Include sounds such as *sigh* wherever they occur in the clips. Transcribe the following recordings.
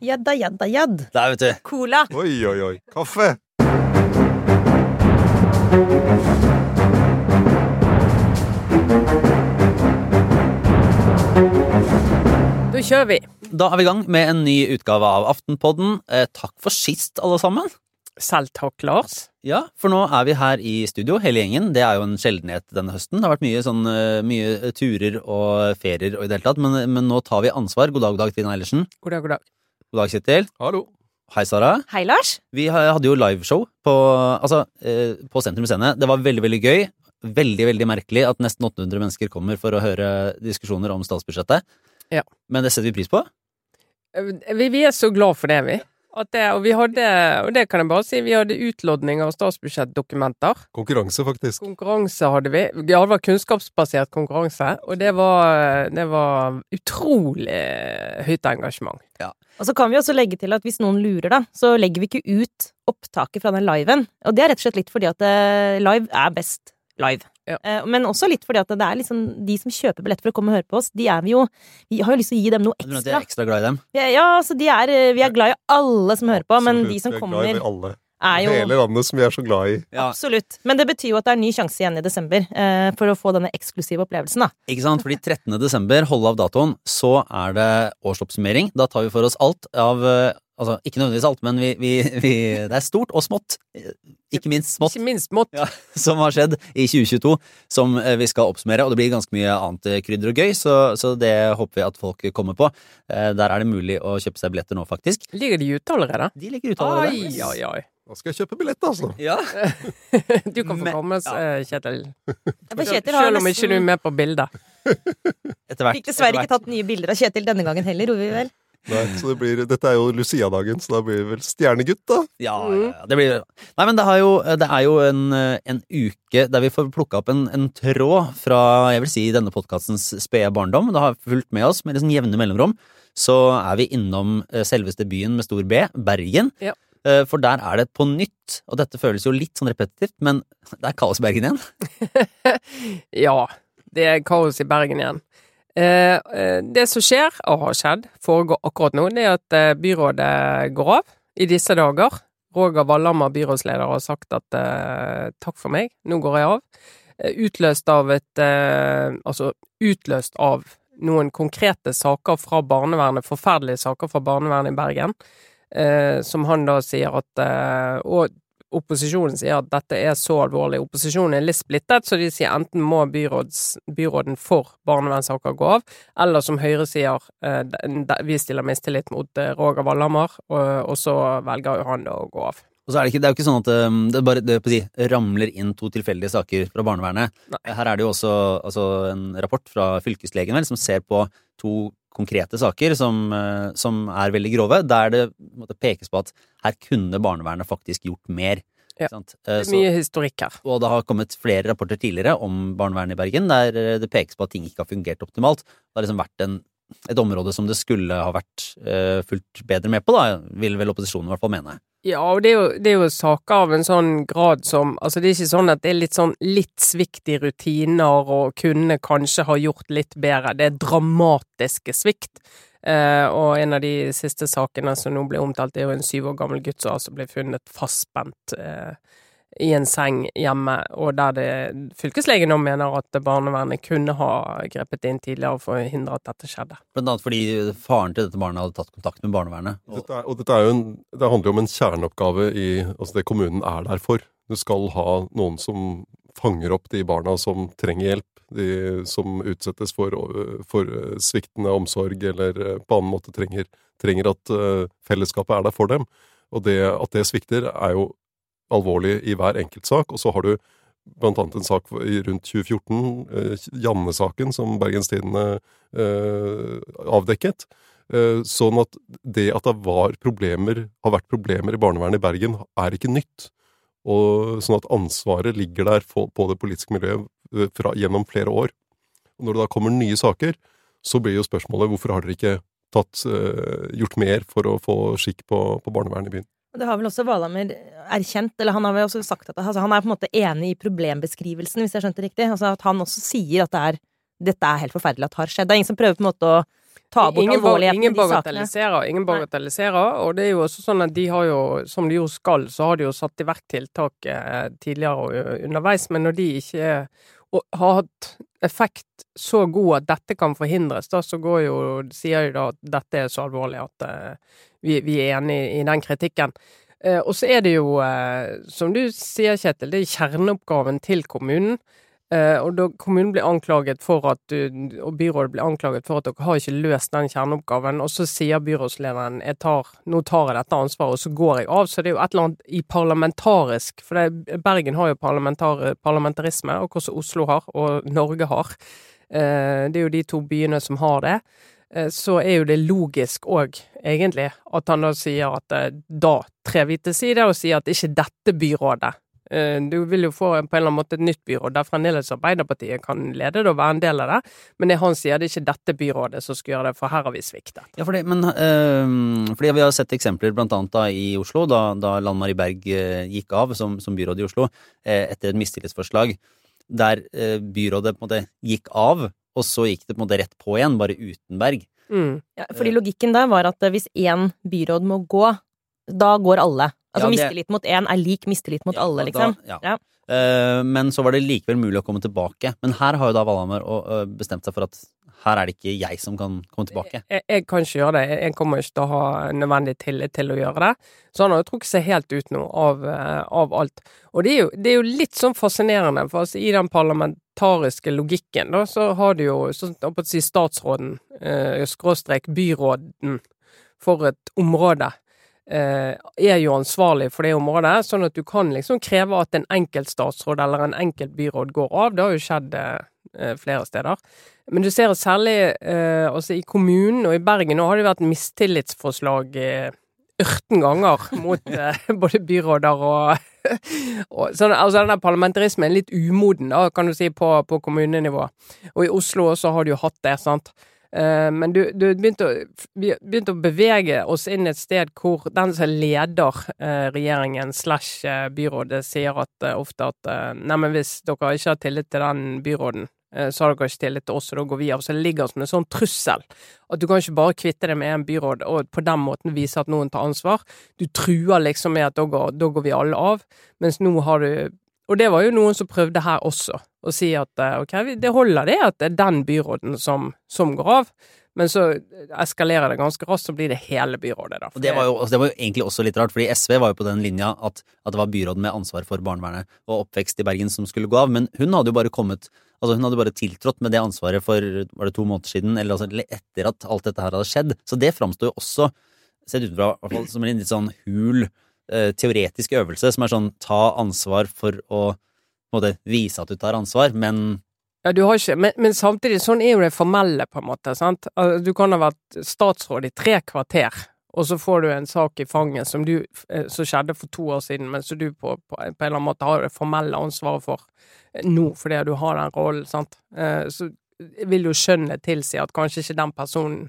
Jadda, jadda, jadd. Der, vet du. Cola. Oi, oi, oi. Kaffe! Da kjører vi. Da er vi i gang med en ny utgave av Aftenpodden. Eh, takk for sist, alle sammen. Selv takk, Lars. Ja, for nå er vi her i studio, hele gjengen. Det er jo en sjeldenhet denne høsten. Det har vært mye, sånn, eh, mye turer og ferier og i det hele tatt, men, men nå tar vi ansvar. God dag, god dag, Trine Eilertsen. God dag, god dag. God dag, Kjetil. Hallo. Hei, Sara. Hei, Lars. Vi hadde jo liveshow på, altså, eh, på Sentrum Scene. Det var veldig, veldig gøy. Veldig, veldig merkelig at nesten 800 mennesker kommer for å høre diskusjoner om statsbudsjettet. Ja. Men det setter vi pris på. Eh, Vi, vi er så glad for det, vi. At det, og vi hadde, og det kan jeg bare si, vi hadde utlodning av statsbudsjettdokumenter. Konkurranse, faktisk. Konkurranse hadde vi. Ja, det var kunnskapsbasert konkurranse, og det var, det var utrolig høyt engasjement. Og så kan vi også legge til at hvis noen lurer, da, så legger vi ikke ut opptaket fra den liven. Og det er rett og slett litt fordi at eh, live er best live. Ja. Eh, Men også litt fordi at det er liksom de som kjøper billett for å komme og høre på oss, de er vi jo Vi har jo lyst til å gi dem noe ekstra. at er ekstra. glad i dem. Ja, ja altså de er eh, Vi er glad i alle som hører på, men de som Vi er kommer, glad i alle. er jo Hele landet som vi er så glad i. Ja, Absolutt. Men det betyr jo at det er en ny sjanse igjen i desember eh, for å få denne eksklusive opplevelsen, da. ikke sant? Fordi 13. desember, hold av datoen, så er det årsoppsummering. Da tar vi for oss alt av eh, Altså, ikke nødvendigvis alt, men vi, vi, vi, det er stort og smått. Ikke minst smått. Ikke minst smått. Ja, som har skjedd i 2022, som eh, vi skal oppsummere. Og det blir ganske mye annet eh, krydder og gøy, så, så det håper vi at folk kommer på. Eh, Der er det mulig å kjøpe seg billetter nå, faktisk. Ligger de ute allerede? De ligger ute allerede. Oi, oi, oi. Da skal jeg kjøpe billett, altså. Ja. *laughs* Du kan få Men- komme, ja. Kjetil. Kjetil har Selv om ikke du er med på bildet. Etter hvert. Fikk dessverre ikke tatt nye bilder av Kjetil denne gangen heller, gjorde vi vel? Nei, så det blir, dette er jo Lucia-dagen, så da blir det vel stjernegutt, da. Ja, ja, ja. Det blir Nei, men det, har jo, det er jo en, en uke der vi får plukka opp en, en tråd fra jeg vil si, denne podkastens spede barndom. Det har fulgt med oss med liksom jevne mellomrom. Så er vi innom eh, selveste byen med stor B, Bergen. Ja. Eh, For der er det på nytt, og dette føles jo litt sånn repetitivt, men det er kaos i Bergen igjen. *laughs* Ja, det er kaos i Bergen igjen. Eh, eh, det som skjer, og har skjedd, foregår akkurat nå, det er at eh, byrådet går av i disse dager. Roger Wallhammer, byrådsleder, har sagt at takk for meg, nå går jeg av. Utløst av et Altså utløst av noen konkrete saker fra barnevernet, forferdelige saker fra barnevernet i Bergen, som han da sier at Og opposisjonen sier at dette er så alvorlig. Opposisjonen er litt splittet, så de sier enten må byråds, byråden for barnevernssaker gå av, eller som Høyre sier, eh, vi stiller mistillit mot eh, Roger Wallhammer, og, så velger jo han å gå av. Og så er det, ikke, det er jo ikke sånn at um, det bare det, si, ramler inn to tilfeldige saker fra barnevernet. Nei. Her er det jo også altså, en rapport fra fylkeslegen vel, som ser på to konkrete saker som, eh, som er veldig grove, der det måtte, pekes på at her kunne barnevernet faktisk gjort mer. Ja. Sant? Eh, Det er mye historikk her. og det har kommet flere rapporter tidligere om barnevernet i Bergen, der eh, det pekes på at ting ikke har fungert optimalt. Det har liksom vært en, et område som det skulle ha vært uh, fulgt bedre med på, da, vil vel opposisjonen i hvert fall mene. Ja, og det er, jo, det er jo saker av en sånn grad som Altså, det er ikke sånn at det er litt sånn litt svikt i rutiner og kunne kanskje ha gjort litt bedre. Det er dramatiske svikt. Eh, og en av de siste sakene som nå ble omtalt, er jo en syv år gammel gutt som altså ble funnet fastspent eh, i en seng hjemme, og der det fylkeslegen nå mener at barnevernet kunne ha grepet inn tidligere for å hindre at dette skjedde. Blant annet fordi faren til dette barnet hadde tatt kontakt med barnevernet. Og, Dette er, og dette er jo en, det handler jo om en kjerneoppgave i altså det kommunen er der for. Du skal ha noen som fanger opp de barna som trenger hjelp, de som utsettes for, for sviktende omsorg eller på annen måte trenger, trenger at eh, fellesskapet er der for dem. Og det, at det svikter, er jo alvorlig i hver enkelt sak. Og så har du blant annet en sak rundt 2014, eh, Janne-saken, som Bergens Tidende eh, avdekket. Eh, Sånn at det at det var problemer, har vært problemer i barnevernet i Bergen, er ikke nytt. Og sånn at ansvaret ligger der på, på det politiske miljøet eh, fra, gjennom flere år. Og når det da kommer nye saker, så blir jo spørsmålet hvorfor har dere ikke tatt, eh, gjort mer for å få skikk på, på barnevernet i byen? Det har vel også Valhammer erkjent, eller han har vel også sagt at altså, han er på en måte enig i problembeskrivelsen, hvis jeg skjønte riktig. Altså at han også sier at det er, dette er helt forferdelig at det har skjedd. Det er ingen som prøver på en måte å ta bort ingen, alvorligheten ingen i de sakene. ingen bagatelliserer, og det er jo også sånn at de har jo, som de jo skal, så har de jo satt i verk tiltak eh, tidligere og eh, underveis, men når de ikke er, og har hatt effekt så god at dette kan forhindres, da så går jo, sier de da at dette er så alvorlig at uh, vi, vi er enig i den kritikken. Uh, og så er det jo, uh, som du sier Kjetil, det er kjerneoppgaven til kommunen. Eh, og da kommunen blir anklaget for at og byrådet blir anklaget for at dere har ikke løst den kjerneoppgaven, og så sier byrådslederen jeg tar, nå tar jeg dette ansvaret, og så går jeg av. Så det er jo et eller annet i parlamentarisk For det, Bergen har jo parlamentar, parlamentarisme, og også Oslo har, og Norge har. Eh, det er jo de to byene som har det. Eh, så er jo det logisk òg, egentlig, at han da sier at da trer vi til side og sier at ikke dette byrådet Du vil jo få på en eller annen måte et nytt byråd der fremdeles Arbeiderpartiet kan lede det og være en del av det, men det han sier, det er ikke dette byrådet som skal gjøre det, for her har vi sviktet. Ja, fordi, men, øh, fordi vi har sett eksempler blant annet da i Oslo, da, da Lan Berg øh, gikk av som, som byråd i Oslo eh, etter et mistillitsforslag, der øh, byrådet på en måte gikk av, og så gikk det på en måte rett på igjen, bare uten Berg. Mm. Ja, fordi logikken der var at eh, hvis én byråd må gå, da går alle. Altså Ja, det- mistillit mot én er lik mistillit mot Ja, alle, da- liksom. ja. Ja. Uh, men så var det likevel mulig å komme tilbake. Men her har jo da Valhammer øh, bestemt seg for at her er det ikke jeg som kan komme tilbake. Jeg, jeg kan ikke gjøre det, jeg kommer ikke til å ha nødvendig tillit til å gjøre det. Så han har jo trukket seg helt ut nå av, eh, av alt. Og det er, jo, det er jo litt sånn fascinerende, for altså, i den parlamentariske logikken, da, så har du jo sånn, jeg holdt på å si statsråden, eh, skråstrek byråden, for et område. Eh, er jo ansvarlig for det området, sånn at du kan liksom kreve at en enkelt statsråd eller en enkelt byråd går av. Det har jo skjedd eh, flere steder. Men du ser særlig eh, altså i kommunen og i Bergen nå har det vært mistillitsforslag ørten ganger *laughs* mot både byråder og, *laughs* og sånn, Altså den der parlamentarismen er litt umoden, da, kan du si, på, på kommunenivå. Og i Oslo også har du jo hatt det, sant. Eh, men du, du begynte å, begynte å bevege oss inn et sted hvor den som leder eh, regjeringen slash eh, byrådet, sier at ofte at Neimen, hvis dere ikke har tillit til den byråden, så har dere ikke tillit til oss, og da går vi av. Så det ligger som en sånn trussel. At du kan ikke bare kvitte deg med en byråd og på den måten vise at noen tar ansvar. Du truer liksom med at da går, da går vi alle av, mens nå har du Og det var jo noen som prøvde her også, å si at eh, ok, det holder det at det er den byråden som, som går av. Men så eskalerer det ganske raskt, så blir det hele byrådet, da. Og det var, jo, altså det var jo egentlig også litt rart, fordi SV var jo på den linja at, at det var byråden med ansvar for barnevernet og oppvekst i Bergen som skulle gå av, men hun hadde jo bare kommet Altså Hun hadde bare tiltrådt med det ansvaret for var det to måneder siden, eller altså etter at alt dette her hadde skjedd. Så det framsto jo også, sett utenfra, i hvert som en litt sånn hul eh, teoretisk øvelse, som er sånn ta ansvar for å måte vise at du tar ansvar, men Ja, du har ikke, men, men samtidig, sånn er jo det formelle, på en måte. sant? Du kan ha vært statsråd i tre kvarter, og så får du en sak i fanget som, du, eh, som skjedde for to år siden, men som du på, på, på en eller annen måte har det formelle ansvaret for eh, nå, fordi du har den rollen. sant? Så vil jo skjønnet tilsi at kanskje ikke den personen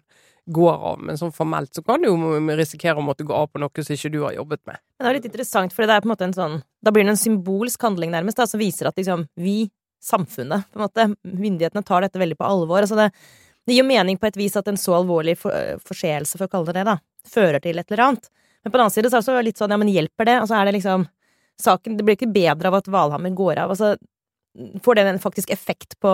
går av, men sånn formelt så kan du jo risikere å måtte gå av på noe som ikke du har jobbet med. Men det er litt interessant, for det er på en måte en sånn Da blir det en symbolsk handling, nærmest, da, som viser at liksom vi, samfunnet, på en måte, myndighetene tar dette veldig på alvor. Altså det, det gir jo mening på et vis at en så alvorlig for, forseelse, for å kalle det det, da, fører til et eller annet. Men på den annen side så er det også litt sånn, ja, men hjelper det? Altså er det liksom Saken Det blir ikke bedre av at Valhammer går av. Altså, får det en faktisk effekt på,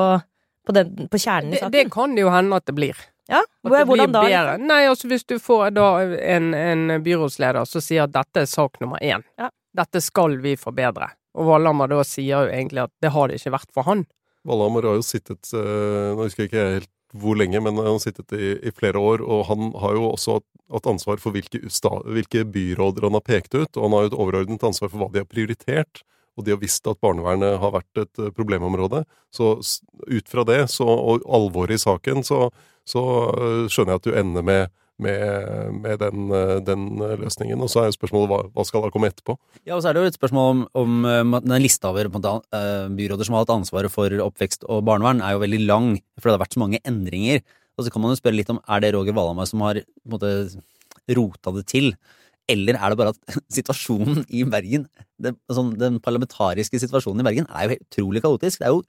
på, den, på kjernen i Det, saken? det kan det jo hende at det blir. Ja, At det hvordan blir bedre. Nei, altså hvis du får da en, en byrådsleder som sier at dette er sak nummer én, Ja. dette skal vi forbedre, og Valhammer da sier jo egentlig at det har det ikke vært for han. Valhammer har jo sittet eh, Nå husker jeg ikke helt hvor lenge, men han har sittet i, i flere år. Og han har jo også hatt ansvar for hvilke, hvilke byråder han har pekt ut. Og han har jo et overordnet ansvar for hva de har prioritert. Og de har visst at barnevernet har vært et eh, problemområde. Så ut fra det, så, og alvoret i saken, så, så eh, skjønner jeg at du ender med, med, med den, eh, den løsningen. Og så er spørsmålet hva, hva skal da komme etterpå? Ja, og så er det jo et spørsmål om, om eh, den lista over byråder som har hatt ansvaret for oppvekst og barnevern, er jo veldig lang, for det har vært så mange endringer. Og så kan man jo spørre litt om er det Roger Valhammer som har på en måte, rota det til, eller er det bare at *laughs* situasjonen i Bergen, den, sånn, den parlamentariske situasjonen i Bergen, er jo helt utrolig kaotisk. Det er jo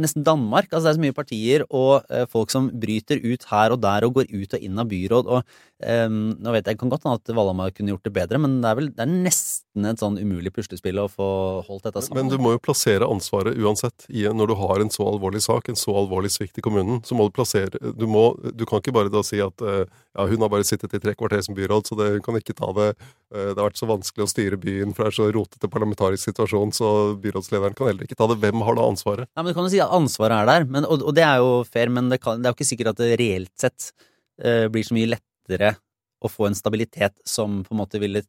nesten Danmark. Altså det er så mye partier og eh, folk som bryter ut her og der og går ut og inn av byråd. og eh, Nå vet jeg kan godt hende at Valhamar kunne gjort det bedre, men det er vel det er nesten et sånn umulig puslespill å få holdt dette sammen. Men du må jo plassere ansvaret uansett. I, når du har en så alvorlig sak, en så alvorlig svikt i kommunen, så må du plassere Du, må, du kan ikke bare da si at eh, ja, hun har bare sittet i tre kvarter som byråd, så det, hun kan ikke ta det. Eh, det har vært så vanskelig å styre byen, for det er så rotete parlamentarisk situasjon, så byrådslederen kan heller ikke ta det. Hvem har da ansvaret? Nei, men Du kan jo si at ansvaret er der, men, og, og, det er jo fair, men det, kan, det, er jo ikke sikkert at det reelt sett uh, blir så mye lettere å få en stabilitet som på en måte ville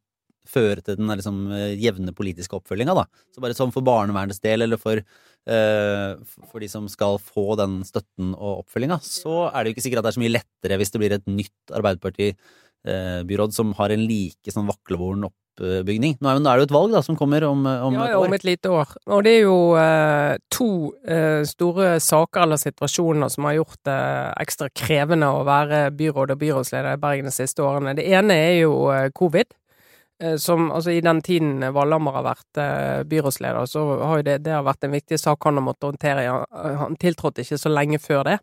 føre til den liksom, jevne politiske oppfølginga. Så bare sånn for barnevernets del, eller for, uh, for de som skal få den støtten og oppfølginga, så er det jo ikke sikkert at det er så mye lettere hvis det blir et nytt Arbeiderparti-byråd som har en like sånn vaklevoren oppbygning. Nå er, det jo et valg da, som kommer om, om ja, ja, om et lite år. Og det er jo uh, to uh, store saker eller situasjoner som har gjort det ekstra krevende å være byråd og byrådsleder i Bergen de siste årene. Det ene er jo covid. Som, altså I den tiden Valhammer har vært eh, byrådsleder, så har jo det, det har vært en viktig sak han har måttet håndtere. Han, han tiltrådte ikke så lenge før det.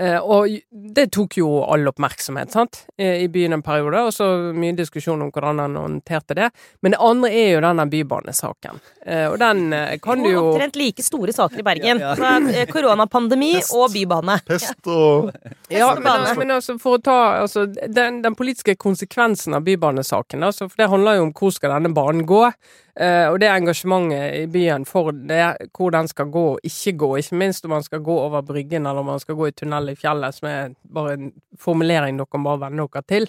Eh, og det tok jo all oppmerksomhet sant? i byen en periode, og så mye diskusjon om hvordan han håndterte det. Men det andre er jo denne bybanesaken. Eh, og den eh, kan du jo Omtrent like store saker i Bergen. Ja, ja. Koronapandemi og bybane. Pest og *laughs* Ja, men, men, altså, for å ta altså, den, den politiske konsekvensen av bybanesaken, altså, for det handler jo om hvor skal denne banen gå. Uh, og det engasjementet i byen for det, hvor den skal gå og ikke gå, ikke minst om man skal gå over Bryggen eller om man skal gå i tunnel i fjellet, som er bare en formulering dere bare venne dere til,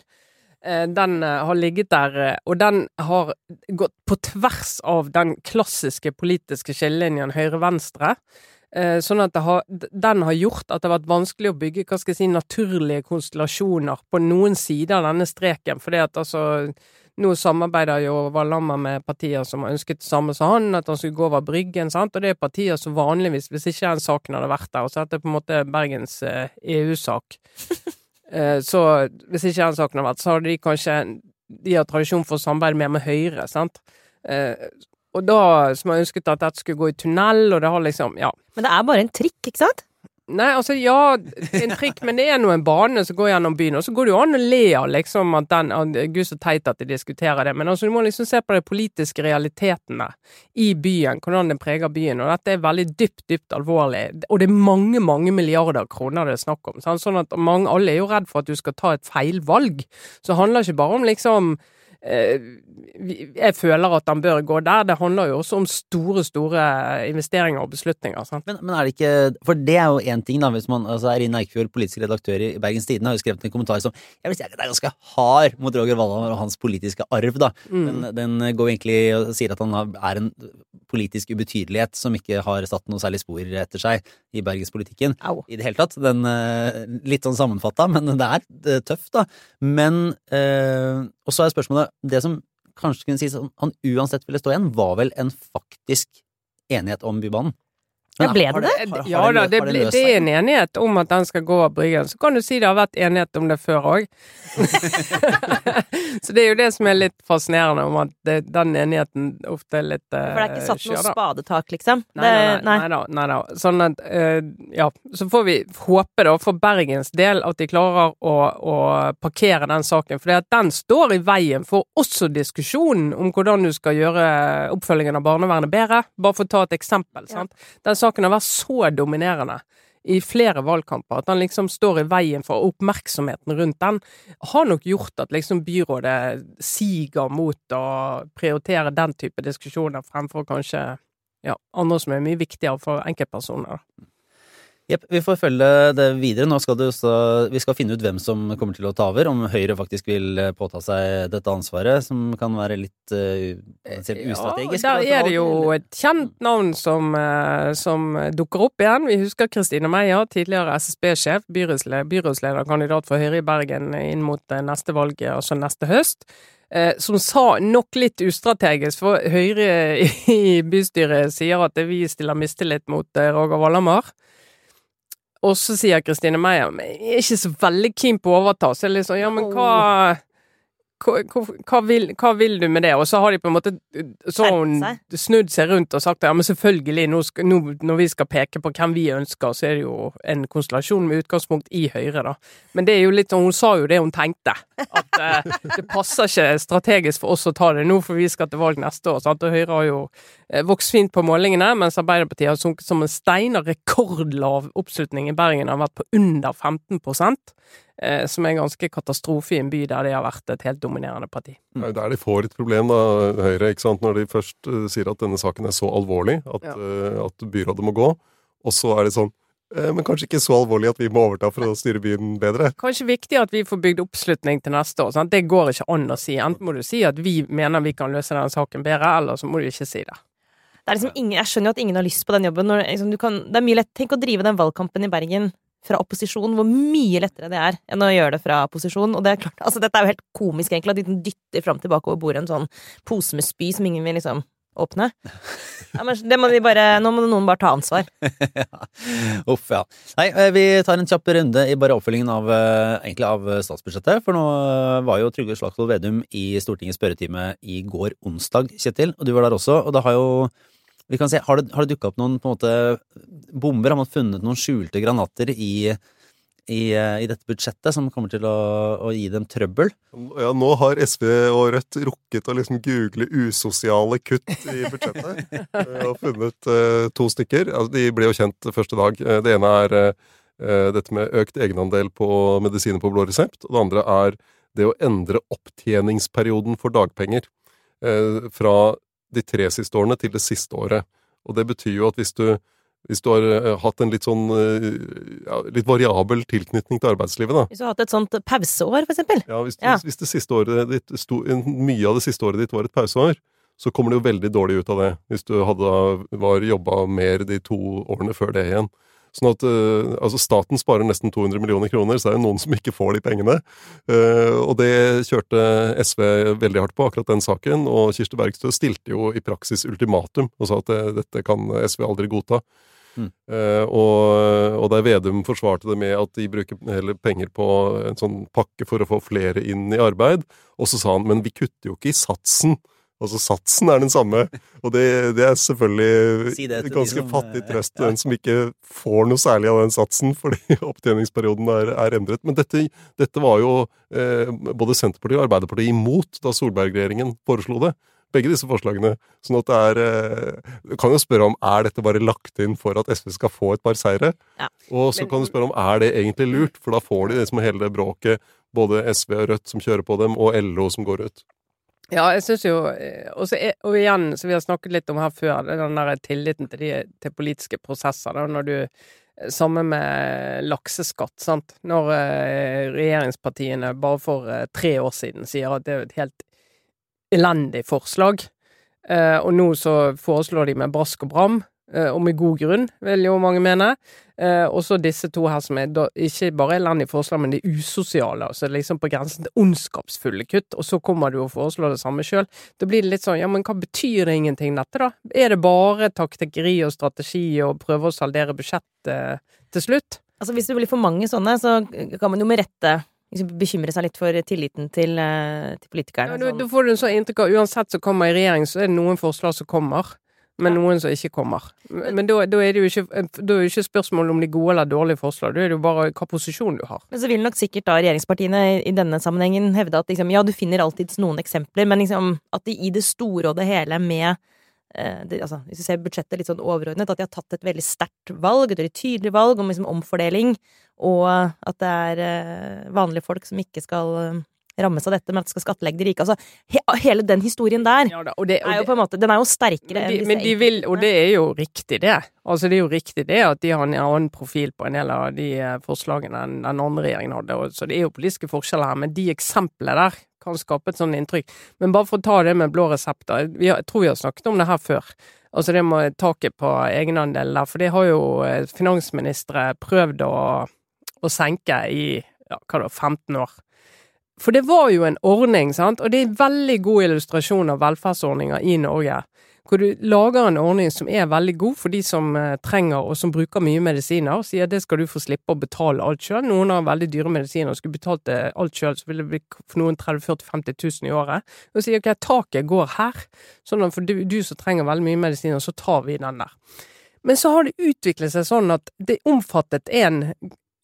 uh, den uh, har ligget der, og den har gått på tvers av den klassiske politiske skillelinjen høyre-venstre. Sånn at har, den har gjort at det har vært vanskelig å bygge hva skal jeg si, naturlige konstellasjoner på noen sider av denne streken. fordi at altså nå samarbeider jo Valhammer med partier som har ønsket det samme som han, at han skulle gå over Bryggen, sant? og det er partier som vanligvis, hvis ikke den saken hadde vært der, og så er det på en måte Bergens eh, EU-sak, *laughs* eh, så hvis ikke den saken hadde vært, så hadde de kanskje de har tradisjon for å samarbeide mer med Høyre, sant. Eh, og da, som har ønsket at dette skulle gå i tunnel, og det har liksom, ja. Men det er bare en trikk, ikke sant? Nei, altså ja, en trikk, men det er nå en bane som går gjennom byen. Og så går det jo an å le av liksom at den Gud, så teit at de diskuterer det. Men altså, du må liksom se på de politiske realitetene i byen, hvordan det preger byen. Og dette er veldig dypt, dypt alvorlig. Og det er mange, mange milliarder kroner det er snakk om. Sånn at mange, alle er jo redd for at du skal ta et feilvalg. Så det handler ikke bare om liksom jeg føler at han bør gå der. Det handler jo også om store, store investeringer og beslutninger. Men, men, er det ikke For det er jo én ting, da, hvis man altså Eirin Eikfjord, politisk redaktør i Bergens Tidende, har jo skrevet en kommentar som jeg vil si at det er ganske hard mot Roger Valhammer og hans politiske arv, da. Mm. Den, den, går egentlig og sier at han er en politisk ubetydelighet som ikke har satt noe særlig spor etter seg i bergenspolitikken i det hele tatt. Den, eh, litt sånn sammenfatta, men det er tøft, da. Men øh, Og så er spørsmålet Det som kanskje kunne sies han uansett ville stå igjen, var vel en faktisk enighet om Bybanen? Ja, ble det det? Ja da, det, ble, det, er en enighet om at den skal gå av Bryggen. Så kan du si det har vært enighet om det før òg. *laughs* så det er jo det som er litt fascinerende, om at det, den enigheten ofte er litt uh, For det er ikke satt noe spadetak, liksom? Nei, nei, nei, nei, da. Sånn at uh, Ja. Så får vi håpe, da, for Bergens del, at de klarer å, å parkere den saken. For den står i veien for også diskusjonen om hvordan du skal gjøre oppfølgingen av barnevernet bedre. Bare for å ta et eksempel. Ja. sant? Den saken har vært så dominerende i flere valgkamper at den liksom står i veien for oppmerksomheten rundt den, har nok gjort at liksom byrådet siger mot å prioritere den type diskusjoner fremfor kanskje ja, andre som er mye viktigere for enkeltpersoner. Jepp, vi får følge det videre. Nå skal det også, vi skal finne ut hvem som kommer til å ta over, om Høyre faktisk vil eh, påta seg dette ansvaret, som kan være litt uh, ustrategisk. Ja, der er det jo et kjent navn som, uh, som dukker opp igjen. Vi husker Kristine Meyer, tidligere SSB-sjef, byrådslederkandidat for Høyre i Bergen inn mot neste valg, altså neste høst. som sa nok litt ustrategisk, for Høyre *laughs* i bystyret sier at vi stiller mistillit mot Roger Valhammer. Og så sier Kristine Meyer jeg er ikke så veldig keen på å overta. Så jeg liksom, ja, men hva hva, hva- vil, hva vil du med det? Og så har de på en måte så har hun snudd seg rundt og sagt ja, men selvfølgelig, nå nå, når vi skal peke på hvem vi ønsker, så er det jo en konstellasjon med utgangspunkt i Høyre, da. Men det er jo litt sånn, hun sa jo det hun tenkte. At eh, *laughs* det passer ikke strategisk for oss å ta det nå, for vi skal til valg neste år. Sant? Og Høyre har jo eh, vokst fint på målingene, mens Arbeiderpartiet har sunket som en stein. Og rekordlav oppslutning i Bergen har vært på under 15 eh, som er ganske katastrofe i en by der de har vært et helt dominerende parti. Det er der de får et problem, da, Høyre. ikke sant? Når de først uh, sier at denne saken er så alvorlig at, Ja. uh, at byrådet må gå, og så er det sånn eh, Men kanskje ikke så alvorlig at vi må overta for å styre byen bedre. Kanskje viktig at vi får bygd oppslutning til neste år. Sant? Det går ikke an å si. Enten må du si at vi mener vi kan løse denne saken bedre, eller så må du ikke si det. Det er liksom ingen, jeg skjønner jo at ingen har lyst på den jobben. Når, liksom, du kan, det er mye lett, Tenk å drive den valgkampen i Bergen fra opposisjon, hvor mye lettere det er enn å gjøre det fra posisjon. Og det er klart, altså Dette er jo helt komisk, egentlig, at de dytter fram tilbake over bordet en sånn pose med spy som ingen vil liksom åpne. *laughs* Ja, men det må de bare, nå må noen bare ta ansvar. *laughs* Uff, ja. Nei, eh, vi tar en kjapp runde i bare oppfølgingen av, eh, egentlig av statsbudsjettet. For nå eh, var jo Trygve Slagsvold Vedum i Stortingets spørretime i går onsdag, Kjetil. Og du var der også. Og det har jo vi kan se, Har det, har det dukka opp noen på en måte bomber? Har man funnet noen skjulte granater i, i, i dette budsjettet som kommer til å, å gi dem trøbbel? Ja, nå har SV og Rødt rukket å liksom google usosiale kutt i budsjettet. *laughs* eh, og funnet uh, to stykker. Altså, de ble jo kjent første dag. Eh, Det ene er uh, dette med økt egenandel på medisiner på blå resept. Og det andre er det å endre opptjeningsperioden for dagpenger. Fra de tre siste årene til det siste året. Og det betyr jo at hvis du hvis du har eh, hatt en litt sånn eh, ja, litt variabel tilknytning til arbeidslivet, da, Hvis du har hatt et sånt pauseår, for eksempel. ja, hvis, Ja. Hvis, hvis det siste året ditt sto, mye av det siste året ditt var et pauseår, så kommer du jo veldig dårlig ut av det hvis du hadde, var jobba mer de to årene før det igjen. Sånn at uh, altså Staten sparer nesten 200 millioner kroner, så det er jo noen som ikke får de pengene. Uh, og det kjørte SV veldig hardt på, akkurat den saken. Og Kirsti Bergstø stilte jo i praksis ultimatum og sa at det, dette kan SV aldri godta. Mm. Uh, og, og der Vedum forsvarte det med at de bruker heller penger på en sånn pakke for å få flere inn i arbeid, og så sa han men vi kutter jo ikke i satsen. Altså satsen er den samme, og det, det er selvfølgelig Si det til de ganske som, fattig trøst trøst ja. den som ikke får noe særlig av den satsen, fordi *laughs* opptjeningsperioden er, er endret. Men dette, dette var jo eh, både Senterpartiet og Arbeiderpartiet imot da Solberg-regjeringen foreslo det begge disse forslagene. Sånn at det er eh, Du kan jo spørre om er dette bare lagt inn for at SV skal få et par seire. Ja. Og så Men- kan du spørre om er det egentlig lurt, for da får de det som hele det bråket. Både SV og Rødt som kjører på dem, og LO som går ut. Ja, jeg syns jo eh, er- Og igjen, som vi har snakket litt om her før, det er den der tilliten til, de, til politiske prosesser. Da, når du Samme med lakseskatt, sant. Når eh, regjeringspartiene bare for eh, tre år siden sier at det er et helt elendig forslag, eh, og nå så foreslår de med brask og bram, eh, og med god grunn, vil jo mange mene. Eh, og så disse to her som er ikke bare elendige forslag, men de er usosiale. Altså liksom på grensen til ondskapsfulle kutt, og så kommer du og foreslår det samme sjøl. Da blir det litt sånn, ja, men hva betyr det ingenting, dette, da? Er det bare taktikkeri og strategi og prøve å saldere budsjettet til slutt? Altså Hvis det blir for mange sånne, så kan man jo med rette liksom bekymre seg litt for tilliten til, eh, til Ja, politikerne. da, sånn. da får du en sånn inntrykk av uansett som kommer i regjering, så er det noen forslag som kommer. Men noen som ikke kommer. Men, da, da er det jo ikke, da ikke spørsmål om de gode eller dårlige forslag, da er det jo bare hva posisjon du har. Men så vil nok sikkert da regjeringspartiene i- i denne sammenhengen hevde at liksom, ja, du finner alltids noen eksempler, men liksom at de i det store og det hele med eh, det, altså, Hvis du ser budsjettet litt sånn overordnet, at de har tatt et veldig sterkt valg, et veldig tydelig valg om liksom omfordeling, og at det er eh, vanlige folk som ikke skal eh, rammes av dette, men at det skal skattlegge de rike. Altså, he, hele den historien der Ja, da, og det, og er jo på en måte Den er jo sterkere enn disse men de vil, og det er jo riktig det. Altså det er jo riktig det at de har en annen profil på en del av de eh, forslagene enn den andre regjeringen hadde. Så det er jo politiske forskjeller her, men de eksemplene der kan skape et sånt inntrykk. Men bare for å ta det med blå resepter, vi har, jeg tror vi har snakket om det her før. Altså det med taket på egenandelen der, for det har jo eh, finansministre prøvd å, å senke i ja, hva da, 15 år. For det var jo en ordning, sant, og det er en veldig god illustrasjon av velferdsordninger i Norge, hvor du lager en ordning som er veldig god for de som eh, trenger og som bruker mye medisiner, og sier det skal du få slippe å betale alt sjøl. Noen har veldig dyre medisiner og skulle betalt det alt sjøl, så ville det bli for noen 30 40 50 000 i året. Og sier ok, taket går her, sånn at for du, du som trenger veldig mye medisiner, så tar vi den der. Men så har det utviklet seg sånn at det omfattet en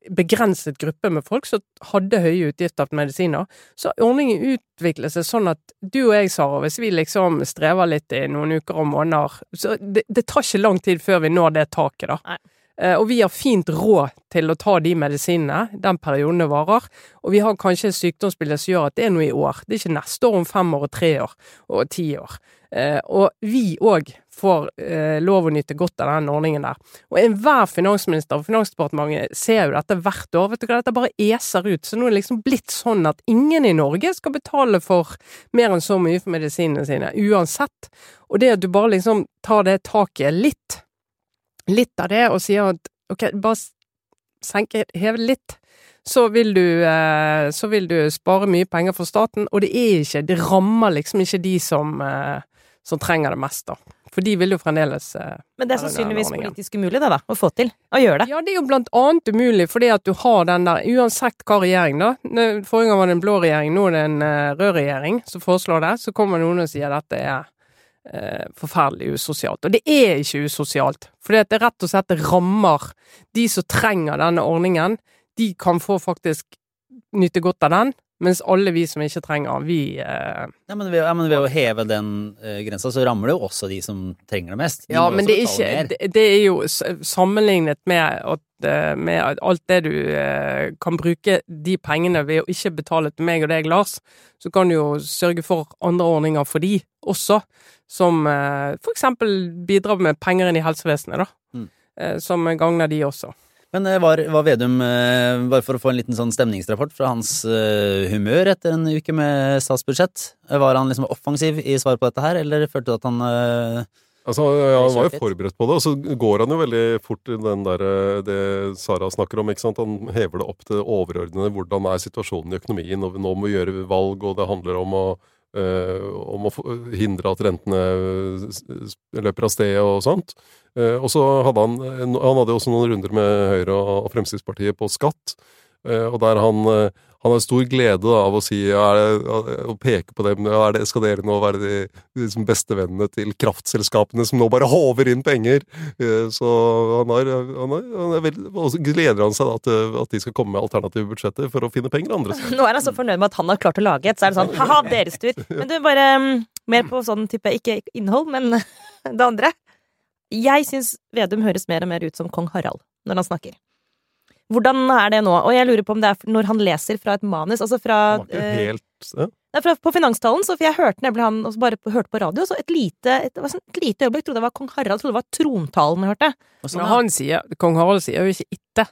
begrenset gruppe med folk som hadde høye utgifter til medisiner. Så ordningen utviklet seg sånn at du og jeg, Sara, hvis vi liksom strever litt i noen uker og måneder Så det, det tar ikke lang tid før vi når det taket, da. Nei. Eh, og vi har fint råd til å ta de medisinene den perioden det varer. Og vi har kanskje et sykdomsbilde som gjør at det er noe i år. Det er ikke neste år, om fem år og tre år og ti år. Eh, og vi òg får eh, lov å nyte godt av den ordningen der. Og enhver finansminister og Finansdepartementet ser jo dette hvert år. Vet du hva, Dette bare eser ut. Så nå er det liksom blitt sånn at ingen i Norge skal betale for mer enn så mye for medisinene sine, uansett. Og det at du bare liksom tar det taket litt, litt av det, og sier at ok, bare senke, heve litt, så vil du, eh, så vil du spare mye penger for staten, og det er ikke, det rammer liksom ikke de som, eh, som trenger det mest, da. For de vil jo fremdeles eh, Men det er sannsynligvis politisk umulig, det, da, å få til. Å gjøre det. Ja, det er jo blant annet umulig fordi at du har den der, uansett hva regjering, da. Forrige gang var det en blå regjering, nå er det en eh, rød regjering som foreslår det. Så kommer noen og sier at dette er eh, forferdelig usosialt. Og det er ikke usosialt. For det er rett og slett rammer de som trenger denne ordningen. De kan få faktisk nyte godt av den, mens alle vi som ikke trenger den, vi eh, Ja, men ved, ja, men ved å heve den eh, grensa, så rammer det jo også de som trenger det mest. De Ja, men det er ikke det, det er jo sammenlignet med at eh, med alt det du eh, kan bruke de pengene ved å ikke betale til meg og deg, Lars, så kan du jo sørge for andre ordninger for de også, som eh, for eksempel bidrar med penger inn i helsevesenet, da. Mm. Eh, Som gagner de også. Men eh, var, var Vedum, eh, bare for å få en liten sånn stemningsrapport fra hans eh, humør etter en uke med statsbudsjett, var han liksom offensiv i svar på dette her, eller følte du at han Altså, ja, Han var jo forberedt på det, og så går han jo veldig fort i den der, det Sara snakker om. ikke sant? Han hever det opp til overordnede. Hvordan er situasjonen i økonomien? og Nå må vi gjøre valg, og det handler om å, om å hindre at rentene løper av sted og sånt. Eh, og så hadde han Han hadde også noen runder med Høyre og Fremskrittspartiet på skatt, eh, og der han eh, han har stor glede da, av å si ja, det, å peke på dem. Ja, er det, skal dere nå være de, de liksom bestevennene til kraftselskapene som nå bare håver inn penger? Eh, Så han har, han har, han er veldig, også gleder han seg da til at de skal komme med alternative budsjetter for å finne penger andre steder. Nå er han så fornøyd med at han har klart å lage et, så er det sånn ha-ha, deres tur. *laughs* Men du, bare mm, mer på sånn type, ikke innhold, men *laughs* det andre. Jeg syns Vedum høres mer og mer ut som kong Harald når han snakker. Hvordan er det nå? Og jeg lurer på om det er når han leser fra et manus, altså fra, eh, helt ja. nei, fra På Finanstalen, så for jeg hørte nemlig han og bare på, hørte på radio, så et lite, et, sånn, et lite øyeblikk trodde jeg var kong Harald, trodde det var trontalen jeg hørte. Men han sier, kong Harald sier jo ikke itte.